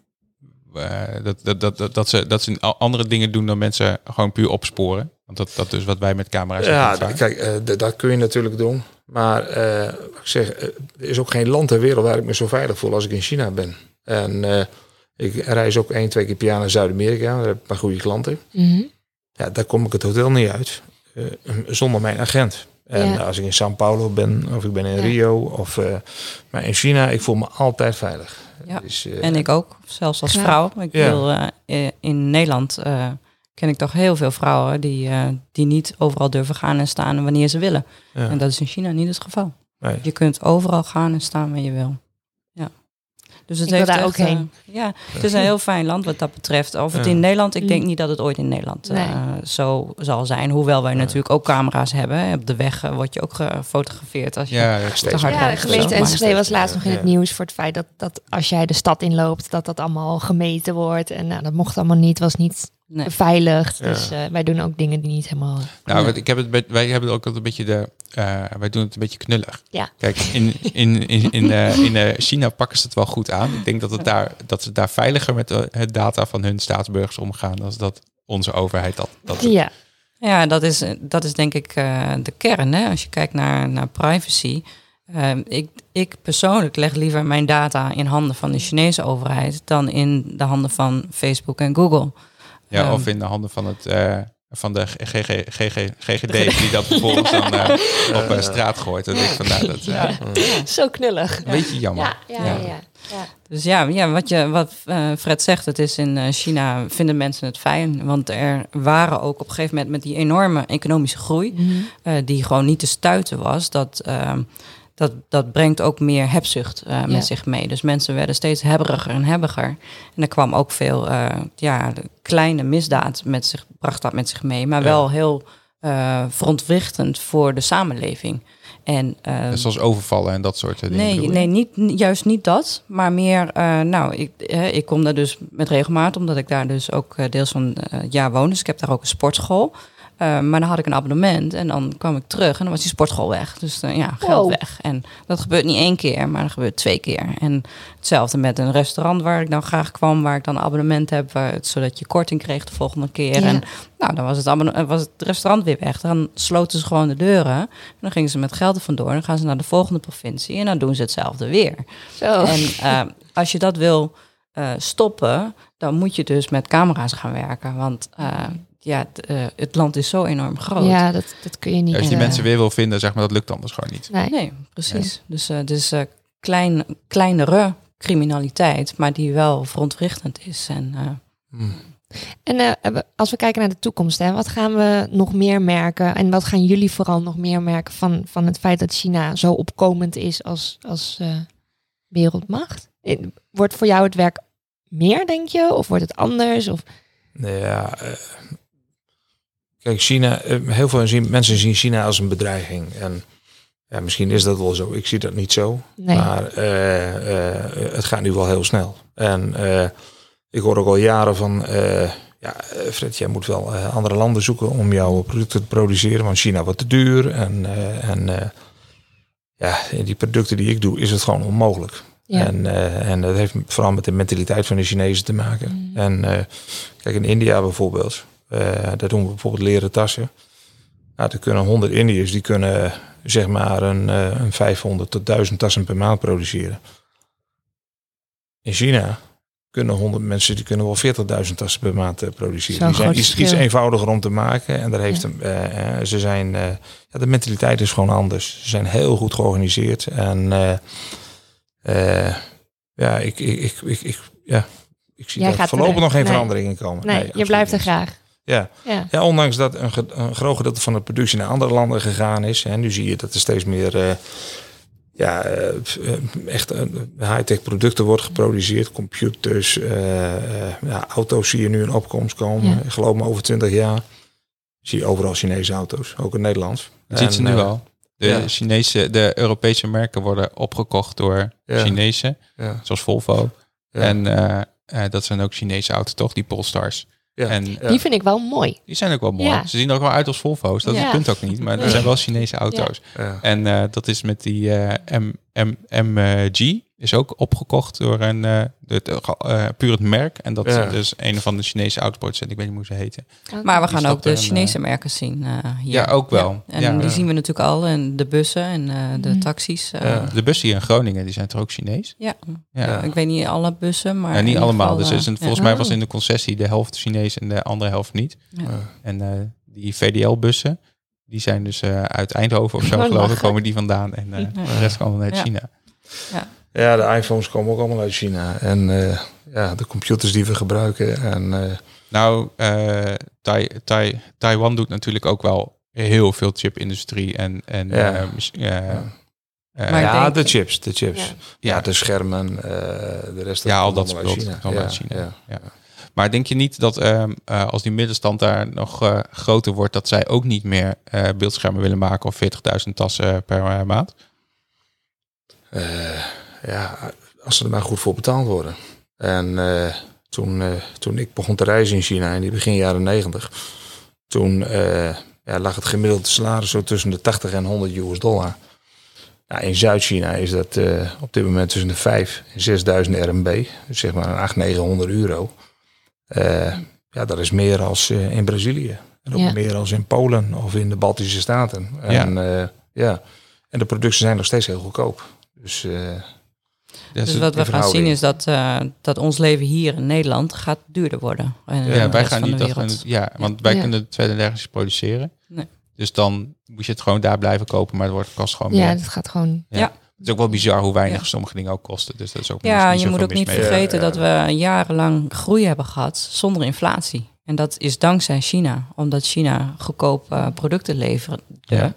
Eh, dat, dat, dat, dat, dat, ze, dat ze andere dingen doen dan mensen gewoon puur opsporen. Want dat, dat is wat wij met camera's Ja, kijk, eh, dat kun je natuurlijk doen. Maar eh, ik zeg, er is ook geen land ter wereld waar ik me zo veilig voel als ik in China ben. En eh, ik reis ook één, twee keer per jaar naar Zuid-Amerika. Daar heb ik een paar goede klanten. Mhm. Ja, daar kom ik het hotel niet uit eh, zonder mijn agent. En Ja. als ik in São Paulo ben, of ik ben in Ja. Rio, of, eh, maar in China, ik voel me altijd veilig. Ja. Dus, eh, En ik ook, zelfs als Ja. vrouw. Ik wil eh, in Nederland ken ik toch heel veel vrouwen die, die niet overal durven gaan en staan wanneer ze willen. Ja. En dat is in China niet het geval. Nee. Je kunt overal gaan en staan waar je wil. Dus het Ik wil heeft daar echt, ook heen. eh, ja, het is een heel fijn land wat dat betreft. Of het Ja. in Nederland, ik denk Mm. niet dat het ooit in Nederland eh, Nee. zo zal zijn. Hoewel wij Nee. natuurlijk ook camera's hebben. Op de weg eh, word je ook gefotografeerd als je Ja, te hard Ja, rijdt gemeente. Enschede was laatst nog in het nieuws voor het feit dat, dat als jij de stad inloopt, dat dat allemaal gemeten wordt. En nou, dat mocht allemaal niet, was niet Nee. beveiligd. Ja. Dus eh, wij doen ook dingen die niet helemaal... Nou, ik heb het, wij hebben ook altijd een beetje de, eh, wij doen het een beetje knullig. Ja. Kijk, in, in, in, in, eh, in China pakken ze het wel goed aan. Ik denk dat, het daar, dat ze daar veiliger met de, het data van hun staatsburgers omgaan, dan dat onze overheid dat. dat Ja, Ja, dat is, dat is denk ik eh, de kern. Hè? Als je kijkt naar, naar privacy. Ehm, ik, ik persoonlijk leg liever mijn data in handen van de Chinese overheid dan in de handen van Facebook en Google. Ja, Ehm. of in de handen van het. eh, van de GG, GG, GGD, die dat vervolgens dan eh, op eh, straat gooit. Denk ik van, nou, dat eh, zo knullig. een beetje jammer. Ja, ja, ja. Ja. ja. ja. Dus ja, ja wat, je, wat eh, Fred zegt, het is in China vinden mensen het fijn. Want er waren ook op een gegeven moment met die enorme economische groei, Mhm. eh, die gewoon niet te stuiten was, dat, ehm, dat, dat brengt ook meer hebzucht eh, met Ja. zich mee. Dus mensen werden steeds hebberiger en hebbiger. En er kwam ook veel eh, ja, kleine misdaad met zich, bracht dat met zich mee, maar Ja. wel heel eh verontwrichtend voor de samenleving. En, eh, Zoals overvallen en dat soort dingen. Nee, nee niet, juist niet dat. Maar meer, eh, nou, ik, eh, ik kom daar dus met regelmaat, omdat ik daar dus ook deels van het jaar woon. Dus ik heb daar ook een sportschool. Eh, maar dan had ik een abonnement en dan kwam ik terug en dan was die sportschool weg. Dus eh, ja, geld Wow. weg. En dat gebeurt niet één keer, maar dat gebeurt twee keer. En hetzelfde met een restaurant waar ik dan graag kwam, waar ik dan een abonnement heb, waar, zodat je korting kreeg de volgende keer. Ja. En nou, dan was het, eh, was het restaurant weer weg. Dan sloten ze gewoon de deuren. En dan gingen ze met geld er vandoor. Dan gaan ze naar de volgende provincie en dan doen ze hetzelfde weer. Zo. En als je dat wil stoppen, dan moet je dus met camera's gaan werken. Want ja, het, eh, het land is zo enorm groot. ja, dat, dat kun je niet... Als je die eh, mensen weer wil vinden, zeg maar, dat lukt anders gewoon niet. Nee. Nee, precies. Dus eh dus eh, klein, kleinere criminaliteit, maar die wel verontwrichtend is. En eh, Hmm. En eh, als we kijken naar de toekomst, hè, wat gaan we nog meer merken? En wat gaan jullie vooral nog meer merken van, van het feit dat China zo opkomend is als, als eh, wereldmacht? Eh, Wordt voor jou het werk meer, denk je? Of wordt het anders? Of, Nou ja, eh, kijk, China, eh, heel veel mensen zien China als een bedreiging. En ja, misschien is dat wel zo. Ik zie dat niet zo. nee. Maar eh, eh, het gaat nu wel heel snel. En ik hoor ook al jaren van, ja, Fred, jij moet wel andere landen zoeken om jouw producten te produceren, want China wordt te duur. En, en ja, in die producten die ik doe, is het gewoon onmogelijk. ja. En, en dat heeft vooral met de mentaliteit van de Chinezen te maken. Mm. En kijk, in India bijvoorbeeld, daar doen we bijvoorbeeld leren tassen. Nou, er kunnen 100 Indiërs, die kunnen zeg maar een, eh, een 500 tot 1000 tassen per maand produceren. In China kunnen 100 mensen, die kunnen wel 40.000 tassen per maand eh, produceren. Die zijn iets, iets eenvoudiger om te maken. En daar heeft Ja. een, eh, eh, ze zijn, eh, ja, de mentaliteit is gewoon anders. Ze zijn heel goed georganiseerd. En eh, eh, ja, ik, ik, ik, ik, ja, ik zie Jij daar voorlopig er- nog geen nee. veranderingen komen. nee, je blijft er niet. graag. Ja. Ja. ja, ondanks dat een, ge- een groot gedeelte van de productie naar andere landen gegaan is. En nu zie je dat er steeds meer eh, ja, eh, echt eh, high-tech producten worden geproduceerd. Computers, eh, eh, ja, auto's zie je nu in opkomst komen. Ja. Ik geloof me over 20 jaar zie je overal Chinese auto's, ook in Nederland. Ziet ze nu al. De, ja. Chinese, de Europese merken worden opgekocht door Ja. Chinezen, Ja, zoals Volvo. ja, En eh, eh, dat zijn ook Chinese auto's, toch? Die Polestars. Ja, En. Die vind ik wel mooi. die zijn ook wel mooi. Ja. Ze zien er ook wel uit als Volvo's. Dat Ja. punt ook niet. Maar Nee. dat zijn wel Chinese auto's. ja. En eh, dat is met die eh, M, M, MG. Is ook opgekocht door een eh, het, eh, puur het merk. En dat Ja. is dus een van de Chinese autoproducenten. Ik weet niet hoe ze heten. Maar we Die gaan ook de een, Chinese merken zien eh, hier. Ja, ook wel. En Ja. die Ja. zien we natuurlijk al. En de bussen en eh, de Mhm. taxis. eh. De bussen hier in Groningen, die zijn toch ook Chinees? Ja. Ja. ik weet niet alle bussen, maar... Ja, in niet allemaal. geval, dus eh, is een, ja. volgens mij was Oh. in de concessie de helft Chinees en de andere helft niet. Ja. En eh, die VDL-bussen, die zijn dus eh, uit Eindhoven of zo geloof ik, komen die vandaan. En eh, Ja. de rest kwam dan uit Ja. China. Ja, de iPhones komen ook allemaal uit China. En eh, ja, de computers die we gebruiken. En eh, Nou, eh, Tai- Tai- Taiwan doet natuurlijk ook wel heel veel chipindustrie en, en Ja. Maar ja, denk- de chips, de chips. Ja. Ja, de schermen, eh, de rest Ja, al komt dat allemaal uit speelt China. Ja, China. ja. Ja. Maar denk je niet dat ehm, eh, als die middenstand daar nog eh, groter wordt, dat zij ook niet meer eh, beeldschermen willen maken of 40.000 tassen per maand? Eh, ja, als ze er maar goed voor betaald worden. En eh, toen, eh, toen ik begon te reizen in China in die begin jaren 90, toen eh, ja, lag het gemiddelde salaris zo tussen de 80 en 100 US dollar. Nou, in Zuid-China is dat eh, op dit moment tussen de 5 en 6000 RMB, dus zeg maar een 800, 900 euro. Eh, ja, dat is meer als eh, in Brazilië. En ook Ja. meer als in Polen of in de Baltische Staten. En, ja. ja. en de producten zijn nog steeds heel goedkoop. Dus Ja, Dus wat we gaan zien is dat, eh, dat ons leven hier in Nederland gaat duurder worden. Ja, wij gaan niet dat gaan- ja, want wij Ja. kunnen het verder nergens produceren. Nee. Dus dan moet je het gewoon daar blijven kopen, maar het wordt kost gewoon Ja, meer. dat gaat gewoon. Het is ook wel bizar hoe weinig Ja. sommige dingen ook kosten. Dus dat is ook Ja, niet je moet ook niet vergeten Ja, ja. dat we jarenlang groei hebben gehad zonder inflatie. En dat is dankzij China, omdat China goedkoop eh, producten leverde. Ja.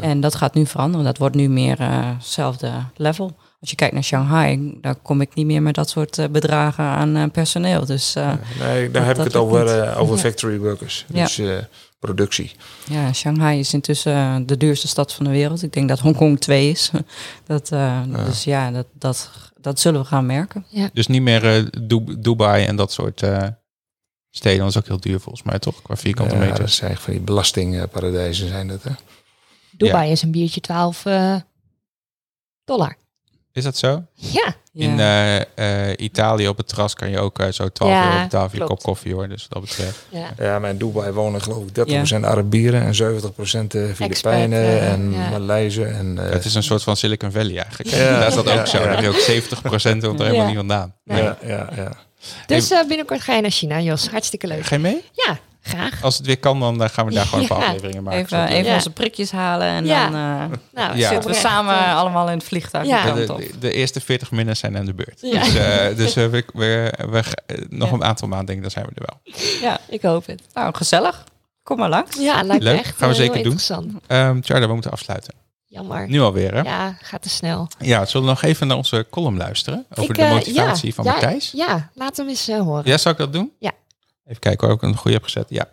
En dat gaat nu veranderen. Dat wordt nu meer eh, hetzelfde level. Als je kijkt naar Shanghai, daar kom ik niet meer met dat soort eh, bedragen aan eh, personeel. Dus eh, nee, daar heb ik het over, over Ja. factory workers. Ja. Dus eh, productie. ja, Shanghai is intussen de duurste stad van de wereld. Ik denk dat Hongkong 2 is. dat, eh, Dus ja, dat, dat, dat zullen we gaan merken. Dus niet meer eh, Du- Dubai en dat soort eh, steden. Dat is ook heel duur volgens mij, toch? Qua vierkante Ja, meter. dat zijn van die belastingparadijzen zijn dat. Hè? Dubai is een biertje 12 eh, dollar. Is dat zo? Ja, In eh, eh, Italië op het terras kan je ook eh, zo 12 Ja, euro betalen voor je kop koffie hoor. Dus wat dat betreft. ja. Ja, maar in Dubai wonen geloof ik 30% Arabieren en 70% eh, Filipijnen en ja. Maleisen. En, eh, het is een soort van Silicon Valley eigenlijk. Ja. Daar is dat ook zo. ja. Dan heb je ook 70% komt er helemaal niet vandaan. Nee. ja, ja, ja. Dus eh, binnenkort ga je naar China, Jos. Hartstikke leuk. Ga je mee? Ja, graag. Als het weer kan, dan eh, gaan we daar gewoon een paar Ja. afleveringen maken. Even, even Ja. onze prikjes halen en Ja. dan eh, Nou, Ja. zitten we samen allemaal in het vliegtuig Ja. de de, eerste 40 minuten zijn aan de beurt. Ja. Dus, eh, dus eh, we, we, we, nog Ja. een aantal maanden denk ik, dan zijn we er wel. Ja, Ik hoop het. nou gezellig. Kom maar langs. Ja, lijkt me Leuk, echt gaan we zeker doen. interessant. Ehm Tjarda, we moeten afsluiten. Jammer. Nu alweer, hè? Ja. Ja, gaat te snel. zullen we nog even naar onze column luisteren? Over Ik, de motivatie ja, van ja, Matthijs? Ja, laat hem eens horen. Ja, zou ik dat doen? Ja. Even kijken of ik een goede heb gezet. Ja.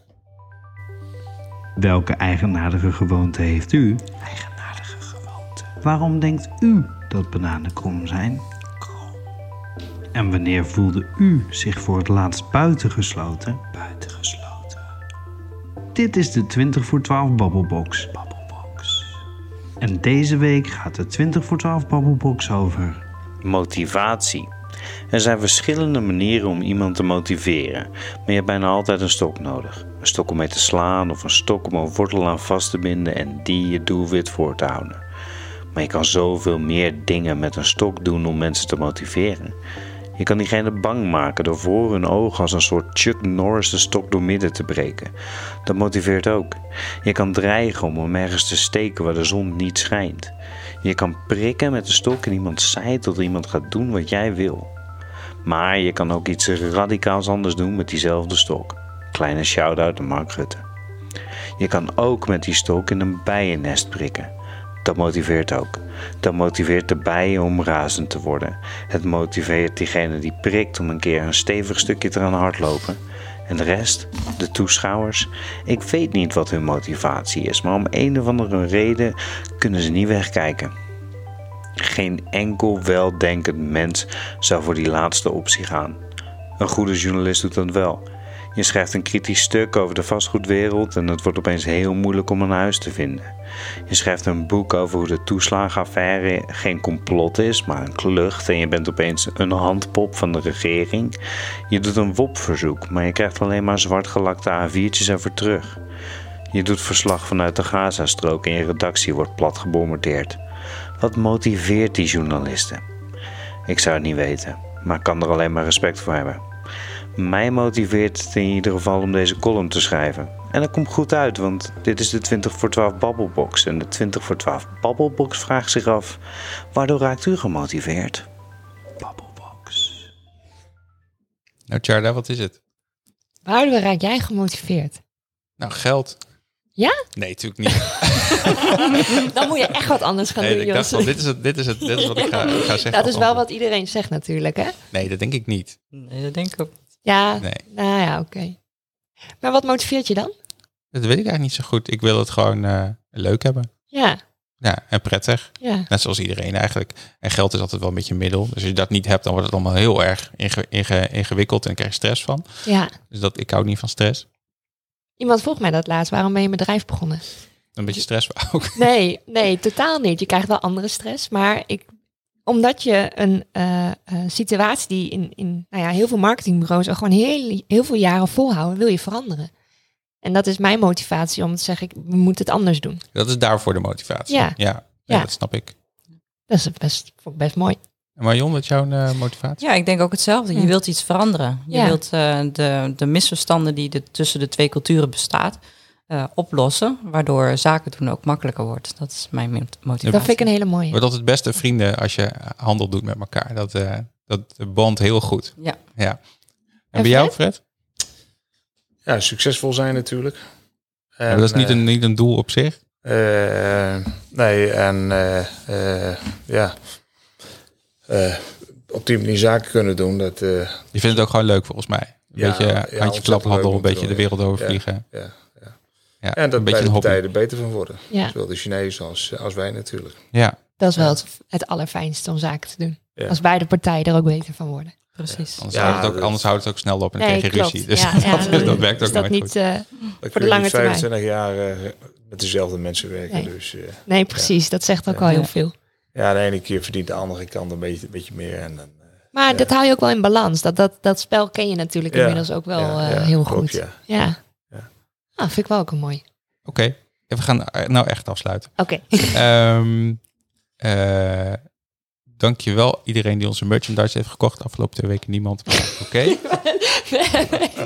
Welke eigenaardige gewoonte heeft u? Eigenaardige gewoonte. Waarom denkt u dat bananen krom zijn? Krom. En wanneer voelde u zich voor het laatst buitengesloten? Buitengesloten. Dit is de 20 voor 12 Babbelbox. Babbelbox. En deze week gaat de 20 voor 12 Babbelbox over... Motivatie. Er zijn verschillende manieren om iemand te motiveren, maar je hebt bijna altijd een stok nodig. Een stok om mee te slaan of een stok om een wortel aan vast te binden en die je doelwit voor te houden. Maar je kan zoveel meer dingen met een stok doen om mensen te motiveren. Je kan diegene bang maken door voor hun ogen als een soort Chuck Norris de stok door midden te breken. Dat motiveert ook. Je kan dreigen om hem ergens te steken waar de zon niet schijnt. Je kan prikken met de stok en iemand zei tot iemand gaat doen wat jij wil. Maar je kan ook iets radicaals anders doen met diezelfde stok. Kleine shout-out aan Mark Rutte. Je kan ook met die stok in een bijennest prikken. Dat motiveert ook. Dat motiveert de bijen om razend te worden. Het motiveert diegene die prikt om een keer een stevig stukje te gaan hardlopen. En de rest, de toeschouwers, ik weet niet wat hun motivatie is, maar om een of andere reden kunnen ze niet wegkijken. Geen enkel weldenkend mens zou voor die laatste optie gaan. Een goede journalist doet dat wel. Je schrijft een kritisch stuk over de vastgoedwereld en het wordt opeens heel moeilijk om een huis te vinden. Je schrijft een boek over hoe de toeslagenaffaire geen complot is, maar een klucht en je bent opeens een handpop van de regering. Je doet een WOP-verzoek, maar je krijgt alleen maar zwartgelakte A4'tjes ervoor terug. Je doet verslag vanuit de Gazastrook en je redactie wordt plat gebombardeerd. Wat motiveert die journalisten? Ik zou het niet weten, maar ik kan er alleen maar respect voor hebben. Mij motiveert het in ieder geval om deze column te schrijven. En dat komt goed uit, want dit is de 20 voor 12 Babbelbox. En de 20 voor 12 Babbelbox vraagt zich af: waardoor raakt u gemotiveerd? Babbelbox. Nou Tjarda, wat is het? Waardoor raak jij gemotiveerd? Nou, geld. Ja? Nee, natuurlijk niet. Dan moet je echt wat anders gaan Nee, doen, ik dacht Jos. van, dit is, het, dit, is het, dit is wat ik ga, ik ga zeggen. Dat is wel antwoord. wat iedereen zegt natuurlijk, hè? Nee, dat denk ik niet. Nee, dat denk ik ook. Ja, Nee, nou ja, oké. Maar wat motiveert je dan? dat weet ik eigenlijk niet zo goed. Ik wil het gewoon eh, leuk hebben. Ja, Ja, en prettig. ja. Net zoals iedereen eigenlijk. En geld is altijd wel een beetje een middel. Dus als je dat niet hebt, dan wordt het allemaal heel erg inge- inge- ingewikkeld en dan krijg je stress van. ja. Dus dat, ik hou niet van stress. Iemand vroeg mij dat laatst. Waarom ben je een bedrijf begonnen? Een beetje stress ook. Nee, nee, totaal niet. Je krijgt wel andere stress. Maar ik, omdat je een eh, eh, situatie die in, in nou ja, heel veel marketingbureaus al gewoon heel, heel veel jaren volhouden, wil je veranderen. En dat is mijn motivatie om te zeggen, ik, we moeten het anders doen. Dat is daarvoor de motivatie. Ja. ja. ja, Ja. dat snap ik. Dat is best, best mooi. En Marion, wat is jouw eh, motivatie? Ja, ik denk ook hetzelfde. Je Ja. wilt iets veranderen. Je Ja. wilt eh, de, de misverstanden die er tussen de twee culturen bestaat, eh, oplossen. Waardoor zaken doen ook makkelijker wordt. Dat is mijn mot- motivatie. Dat vind ik een hele mooie. Wordt altijd beste vrienden als je handel doet met elkaar. Dat, eh dat bond heel goed. Ja. ja. En, En bij jou, Fred? Ja, succesvol zijn natuurlijk. Maar dat is niet eh, een, niet een doel op zich. eh, nee, en eh, eh, ja, Eh, op die manier zaken kunnen doen. Dat, eh, Je vindt het ook gewoon leuk volgens mij. Een Ja, beetje ja, handje klaphandel, leuk een beetje de wereld overvliegen. ja, ja. Ja, En dat een beetje beide partijen er beter van worden. Ja, Zowel de Chinezen als, als wij natuurlijk. Ja, dat is wel het, het allerfijnste om zaken te doen. Ja. Als beide partijen er ook beter van worden. Precies. anders, Ja, houdt het ook, anders houdt het ook snel op en dan Nee, krijg je klopt. ruzie. Dus Ja, dat, ja, dat werkt is ook nooit niet, goed. eh, Ik Voor de lange termijn. 25 jaar eh, met dezelfde mensen werken. Nee. Dus eh, nee, precies. Dat zegt ook Ja. al heel veel. ja, de ene keer verdient de andere kant een beetje, een beetje meer. En dan, eh, Maar Ja. dat hou je ook wel in balans. Dat, dat, dat spel ken je natuurlijk Ja. inmiddels ook wel ja, eh, ja, heel goed. ja. Ah, vind ik wel ook een mooi. Oké, we gaan eh, nou echt afsluiten. Oké. Ehm eh dankjewel iedereen die onze merchandise heeft gekocht. Afgelopen twee weken niemand. Oké,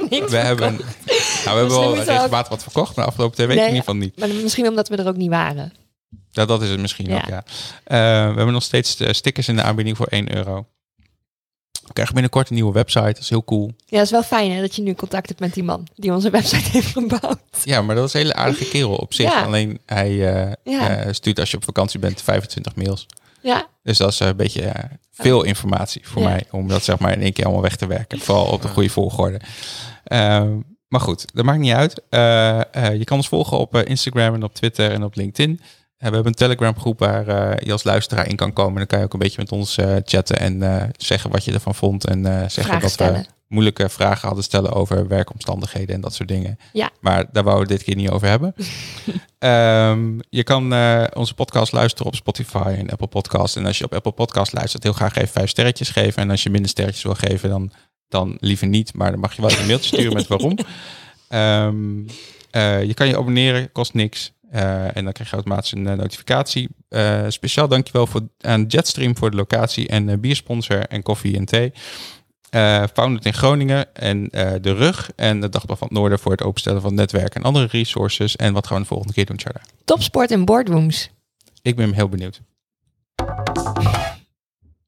Niet we hebben, nou, we hebben wel moeten we ook- regelmatig wat verkocht, maar afgelopen twee weken Nee, in ieder geval niet. Maar misschien omdat we er ook niet waren. Ja, dat is het misschien Ja. ook, ja. Eh, we hebben nog steeds stickers in de aanbieding voor 1 euro. We krijgen binnenkort een nieuwe website. Dat is heel cool. Ja, dat is wel fijn hè, dat je nu contact hebt met die man die onze website heeft gebouwd. Ja, maar dat is een hele aardige kerel op zich. Ja. Alleen hij eh, Ja. eh, stuurt als je op vakantie bent 25 mails. Ja, Dus dat is een beetje eh, veel informatie voor Ja. mij. Om dat zeg maar in één keer allemaal weg te werken. Vooral op de goede volgorde. Ehm, maar goed, dat maakt niet uit. Eh, eh, je kan ons volgen op eh, Instagram en op Twitter en op LinkedIn. We hebben een Telegram groep waar eh, je als luisteraar in kan komen. Dan kan je ook een beetje met ons eh, chatten en eh, zeggen wat je ervan vond. En zeggen dat stellen. we moeilijke vragen hadden stellen over werkomstandigheden en dat soort dingen. Ja. Maar daar wouden we dit keer niet over hebben. Ehm, je kan onze podcast luisteren op Spotify en Apple Podcast. En als je op Apple Podcast luistert, heel graag even vijf sterretjes geven. En als je minder sterretjes wil geven, dan, dan liever niet. Maar dan mag je wel een mailtje sturen met waarom. Ehm, eh, je kan je abonneren, kost niks. Eh, en dan krijg je automatisch een eh, notificatie. Eh, speciaal dankjewel voor, aan Jetstream voor de locatie en biersponsor en koffie en thee. Eh Founded in Groningen en De Rug en het Dagblad van het Noorden voor het openstellen van netwerk en andere resources. En wat gaan we de volgende keer doen, Charda? topsport en boardrooms. Ik ben heel benieuwd.